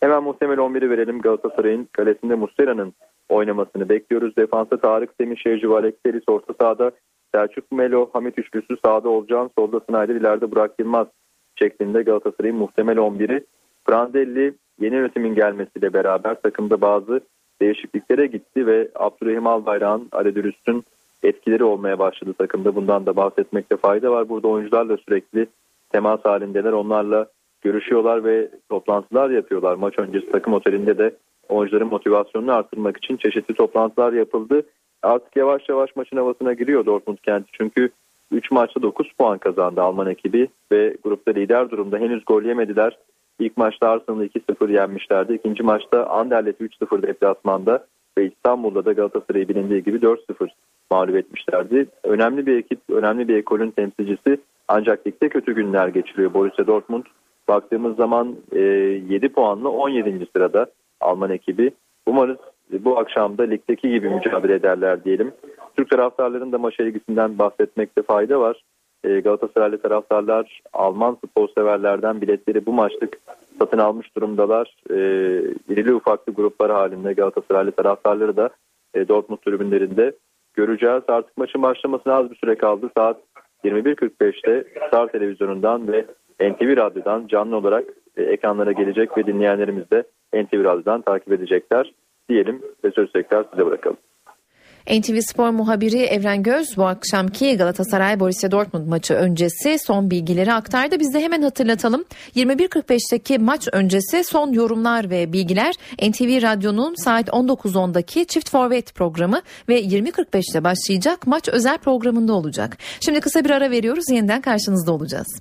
Hemen muhtemel 11'i verelim. Galatasaray'ın kalesinde Muslera'nın oynamasını bekliyoruz. Defansa Tarık Semih Şevci ve Alexeris orta sahada Selçuk Melo, Hamit Üçlüsü sağda olacağım. Solda Snyder ileride Burak Yılmaz şeklinde Galatasaray'ın muhtemel 11'i. Prandelli yeni yönetimin gelmesiyle beraber takımda bazı değişikliklere gitti ve Abdurrahim Albayrak'ın Ali Dürüst'ün etkileri olmaya başladı takımda. Bundan da bahsetmekte fayda var. Burada oyuncularla sürekli temas halindeler. Onlarla görüşüyorlar ve toplantılar yapıyorlar. Maç öncesi takım otelinde de oyuncuların motivasyonunu arttırmak için çeşitli toplantılar yapıldı. Artık yavaş yavaş maçın havasına giriyor Dortmund kenti. Çünkü 3 maçta 9 puan kazandı Alman ekibi ve grupta lider durumda. Henüz gol yemediler. İlk maçta Arsenal'ı 2-0 yenmişlerdi. İkinci maçta Anderlet'i 3-0 deplasmanda ve İstanbul'da da Galatasaray'ı bilindiği gibi 4-0 mağlup etmişlerdi. Önemli bir ekip, önemli bir ekolün temsilcisi ancak ligde kötü günler geçiriyor Borussia Dortmund. Baktığımız zaman e, 7 puanla 17. sırada Alman ekibi. Umarız bu akşam da ligdeki gibi mücadele ederler diyelim. Türk taraftarların da maça ilgisinden bahsetmekte fayda var. E, Galatasaraylı taraftarlar Alman futbol severlerden biletleri bu maçlık satın almış durumdalar. E, irili ufaklı gruplar halinde Galatasaraylı taraftarları da e, Dortmund tribünlerinde göreceğiz. Artık maçın başlamasına az bir süre kaldı. Saat 21.45'te Star Televizyonu'ndan ve NTV Radyo'dan canlı olarak e, ekranlara gelecek ve dinleyenlerimiz de NTV Radyo'dan takip edecekler diyelim ve söz tekrar size bırakalım. NTV Spor muhabiri Evren Göz bu akşamki Galatasaray Borussia Dortmund maçı öncesi son bilgileri aktardı. Biz de hemen hatırlatalım. 21.45'teki maç öncesi son yorumlar ve bilgiler NTV Radyo'nun saat 19.10'daki Çift Forvet programı ve 20.45'te başlayacak maç özel programında olacak. Şimdi kısa bir ara veriyoruz. Yeniden karşınızda olacağız.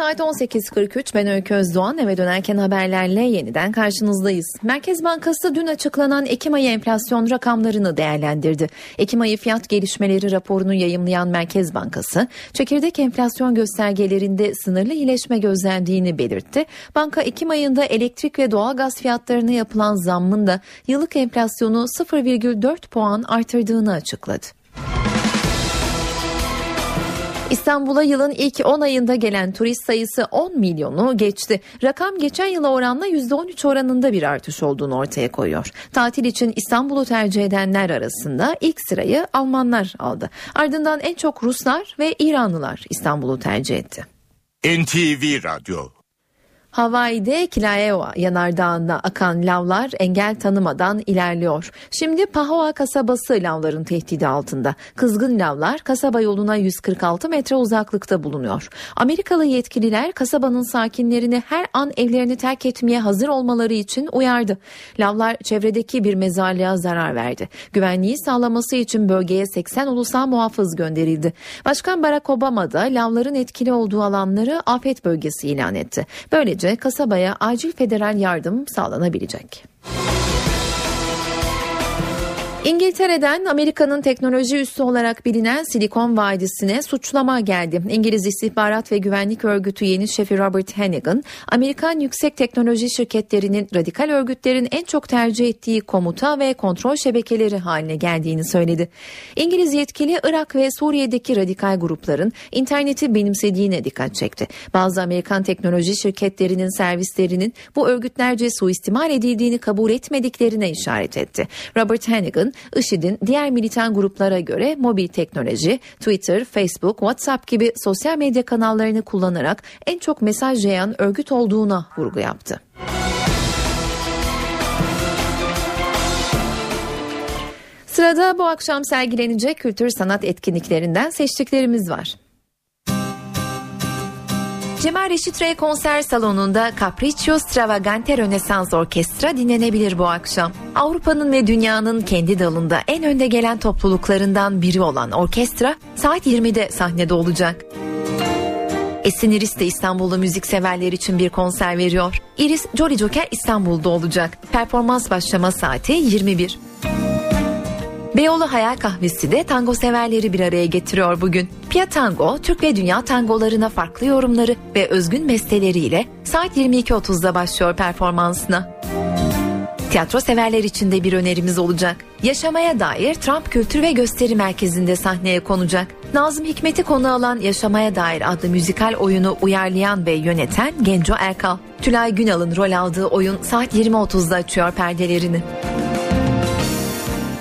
Saat 18.43 ben Öykü Özdoğan eve dönerken haberlerle yeniden karşınızdayız. Merkez Bankası dün açıklanan Ekim ayı enflasyon rakamlarını değerlendirdi. Ekim ayı fiyat gelişmeleri raporunu yayımlayan Merkez Bankası çekirdek enflasyon göstergelerinde sınırlı iyileşme gözlendiğini belirtti. Banka Ekim ayında elektrik ve doğalgaz fiyatlarına yapılan zammın da yıllık enflasyonu 0,4 puan artırdığını açıkladı. İstanbul'a yılın ilk 10 ayında gelen turist sayısı 10 milyonu geçti. Rakam geçen yıla oranla %13 oranında bir artış olduğunu ortaya koyuyor. Tatil için İstanbul'u tercih edenler arasında ilk sırayı Almanlar aldı. Ardından en çok Ruslar ve İranlılar İstanbul'u tercih etti. NTV Radyo Hawaii'de Kilauea yanardağında akan lavlar engel tanımadan ilerliyor. Şimdi Pahoa kasabası lavların tehdidi altında. Kızgın lavlar kasaba yoluna 146 metre uzaklıkta bulunuyor. Amerikalı yetkililer kasabanın sakinlerini her an evlerini terk etmeye hazır olmaları için uyardı. Lavlar çevredeki bir mezarlığa zarar verdi. Güvenliği sağlaması için bölgeye 80 ulusal muhafız gönderildi. Başkan Barack Obama da lavların etkili olduğu alanları afet bölgesi ilan etti. Böylece Böylece kasabaya acil federal yardım sağlanabilecek. İngiltere'den Amerika'nın teknoloji üssü olarak bilinen Silikon Vadisi'ne suçlama geldi. İngiliz İstihbarat ve Güvenlik Örgütü yeni şefi Robert Hannigan, Amerikan yüksek teknoloji şirketlerinin radikal örgütlerin en çok tercih ettiği komuta ve kontrol şebekeleri haline geldiğini söyledi. İngiliz yetkili Irak ve Suriye'deki radikal grupların interneti benimsediğine dikkat çekti. Bazı Amerikan teknoloji şirketlerinin servislerinin bu örgütlerce suistimal edildiğini kabul etmediklerine işaret etti. Robert Hannigan, IŞİD'in diğer militan gruplara göre mobil teknoloji, Twitter, Facebook, WhatsApp gibi sosyal medya kanallarını kullanarak en çok mesaj yayan örgüt olduğuna vurgu yaptı. Sırada bu akşam sergilenecek kültür sanat etkinliklerinden seçtiklerimiz var. Cemal Reşit Rey konser salonunda Capriccio Stravagante Rönesans Orkestra dinlenebilir bu akşam. Avrupa'nın ve dünyanın kendi dalında en önde gelen topluluklarından biri olan orkestra saat 20'de sahnede olacak. Esin Iris de İstanbul'da müzik severler için bir konser veriyor. Iris Jolly Joker İstanbul'da olacak. Performans başlama saati 21. Beyoğlu Hayal Kahvesi de tango severleri bir araya getiriyor bugün. Pia Tango, Türk ve dünya tangolarına farklı yorumları ve özgün besteleriyle saat 22.30'da başlıyor performansına. Tiyatro severler için de bir önerimiz olacak. Yaşamaya dair Trump Kültür ve Gösteri Merkezi'nde sahneye konacak. Nazım Hikmet'i konu alan Yaşamaya Dair adlı müzikal oyunu uyarlayan ve yöneten Genco Erkal. Tülay Günal'ın rol aldığı oyun saat 20.30'da açıyor perdelerini.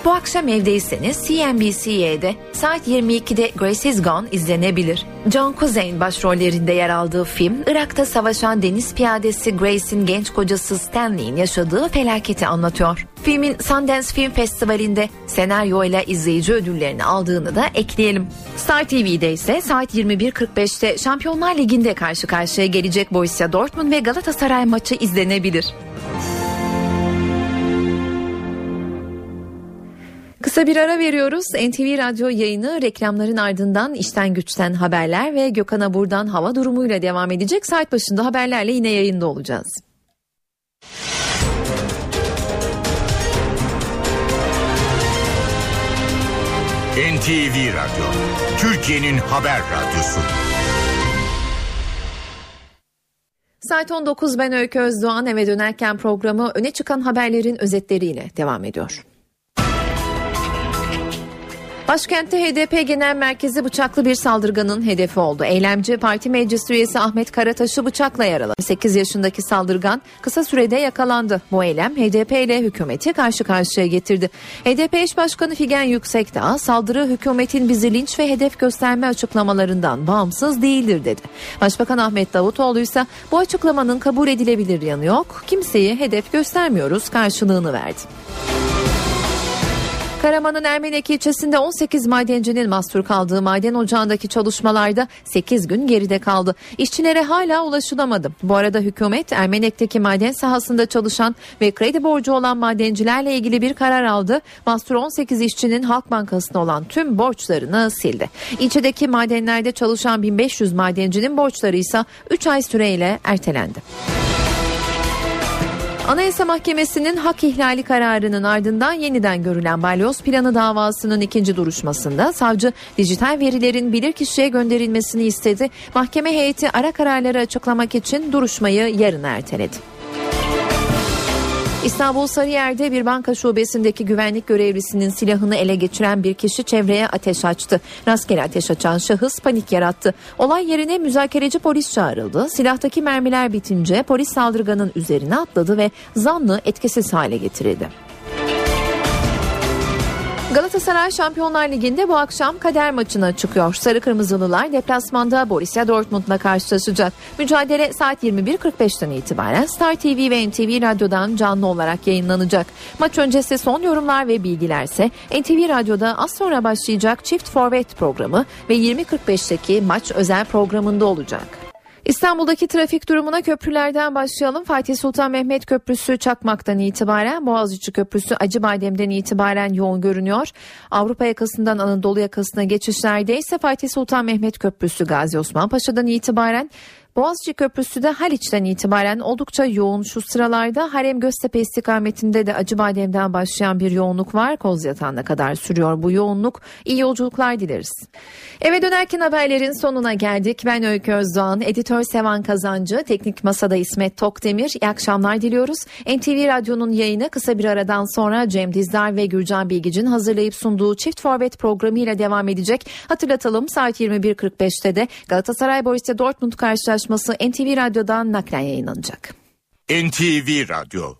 Bu akşam evdeyseniz CNBC'de saat 22'de Grace is Gone izlenebilir. John Cusain başrollerinde yer aldığı film, Irak'ta savaşan deniz piyadesi Grace'in genç kocası Stanley'in yaşadığı felaketi anlatıyor. Filmin Sundance Film Festivali'nde senaryo ile izleyici ödüllerini aldığını da ekleyelim. Star TV'de ise saat 21.45'te Şampiyonlar Ligi'nde karşı karşıya gelecek Borussia Dortmund ve Galatasaray maçı izlenebilir. Kısa bir ara veriyoruz. NTV Radyo yayını reklamların ardından işten güçten haberler ve Gökhan Abur'dan hava durumuyla devam edecek. Saat başında haberlerle yine yayında olacağız. NTV Radyo, Türkiye'nin haber radyosu. Saat 19 ben Öykü Özdoğan eve dönerken programı öne çıkan haberlerin özetleriyle devam ediyor. Başkentte HDP Genel Merkezi bıçaklı bir saldırganın hedefi oldu. Eylemci parti meclis üyesi Ahmet Karataş'ı bıçakla yaraladı. 8 yaşındaki saldırgan kısa sürede yakalandı. Bu eylem HDP ile hükümeti karşı karşıya getirdi. HDP eş başkanı Figen Yüksekdağ saldırı hükümetin bizi linç ve hedef gösterme açıklamalarından bağımsız değildir dedi. Başbakan Ahmet Davutoğlu ise bu açıklamanın kabul edilebilir yanı yok. Kimseyi hedef göstermiyoruz karşılığını verdi. Karaman'ın Ermenek ilçesinde 18 madencinin mahsur kaldığı maden ocağındaki çalışmalarda 8 gün geride kaldı. İşçilere hala ulaşılamadı. Bu arada hükümet Ermenek'teki maden sahasında çalışan ve kredi borcu olan madencilerle ilgili bir karar aldı. Mahsur 18 işçinin Halk Bankası'na olan tüm borçlarını sildi. İlçedeki madenlerde çalışan 1500 madencinin borçları ise 3 ay süreyle ertelendi. Anayasa Mahkemesi'nin hak ihlali kararının ardından yeniden görülen balyoz planı davasının ikinci duruşmasında savcı dijital verilerin bilirkişiye gönderilmesini istedi. Mahkeme heyeti ara kararları açıklamak için duruşmayı yarın erteledi. İstanbul Sarıyer'de bir banka şubesindeki güvenlik görevlisinin silahını ele geçiren bir kişi çevreye ateş açtı. Rastgele ateş açan şahıs panik yarattı. Olay yerine müzakereci polis çağrıldı. Silahtaki mermiler bitince polis saldırganın üzerine atladı ve zanlı etkisiz hale getirildi. Galatasaray Şampiyonlar Ligi'nde bu akşam kader maçına çıkıyor. Sarı Kırmızılılar deplasmanda Borussia Dortmund'la karşılaşacak. Mücadele saat 21.45'ten itibaren Star TV ve NTV Radyo'dan canlı olarak yayınlanacak. Maç öncesi son yorumlar ve bilgilerse NTV Radyo'da az sonra başlayacak Çift Forvet programı ve 20.45'teki maç özel programında olacak. İstanbul'daki trafik durumuna köprülerden başlayalım. Fatih Sultan Mehmet Köprüsü Çakmak'tan itibaren, Boğaziçi Köprüsü Acıbadem'den itibaren yoğun görünüyor. Avrupa yakasından Anadolu yakasına geçişlerde ise Fatih Sultan Mehmet Köprüsü Gazi Osman Paşa'dan itibaren Boğaziçi Köprüsü de Haliç'ten itibaren oldukça yoğun şu sıralarda Harem Göztepe istikametinde de Acıbadem'den başlayan bir yoğunluk var. Kozyatağı'na kadar sürüyor bu yoğunluk. İyi yolculuklar dileriz. Eve dönerken haberlerin sonuna geldik. Ben Öykü Özdoğan, editör Sevan Kazancı, teknik masada İsmet Tokdemir. İyi akşamlar diliyoruz. NTV Radyo'nun yayını kısa bir aradan sonra Cem Dizdar ve Gürcan Bilgic'in hazırlayıp sunduğu Çift Forvet programıyla devam edecek. Hatırlatalım saat 21.45'te de Galatasaray Borussia Dortmund karşılaşması NTV Radyo'dan naklen yayınlanacak. NTV Radyo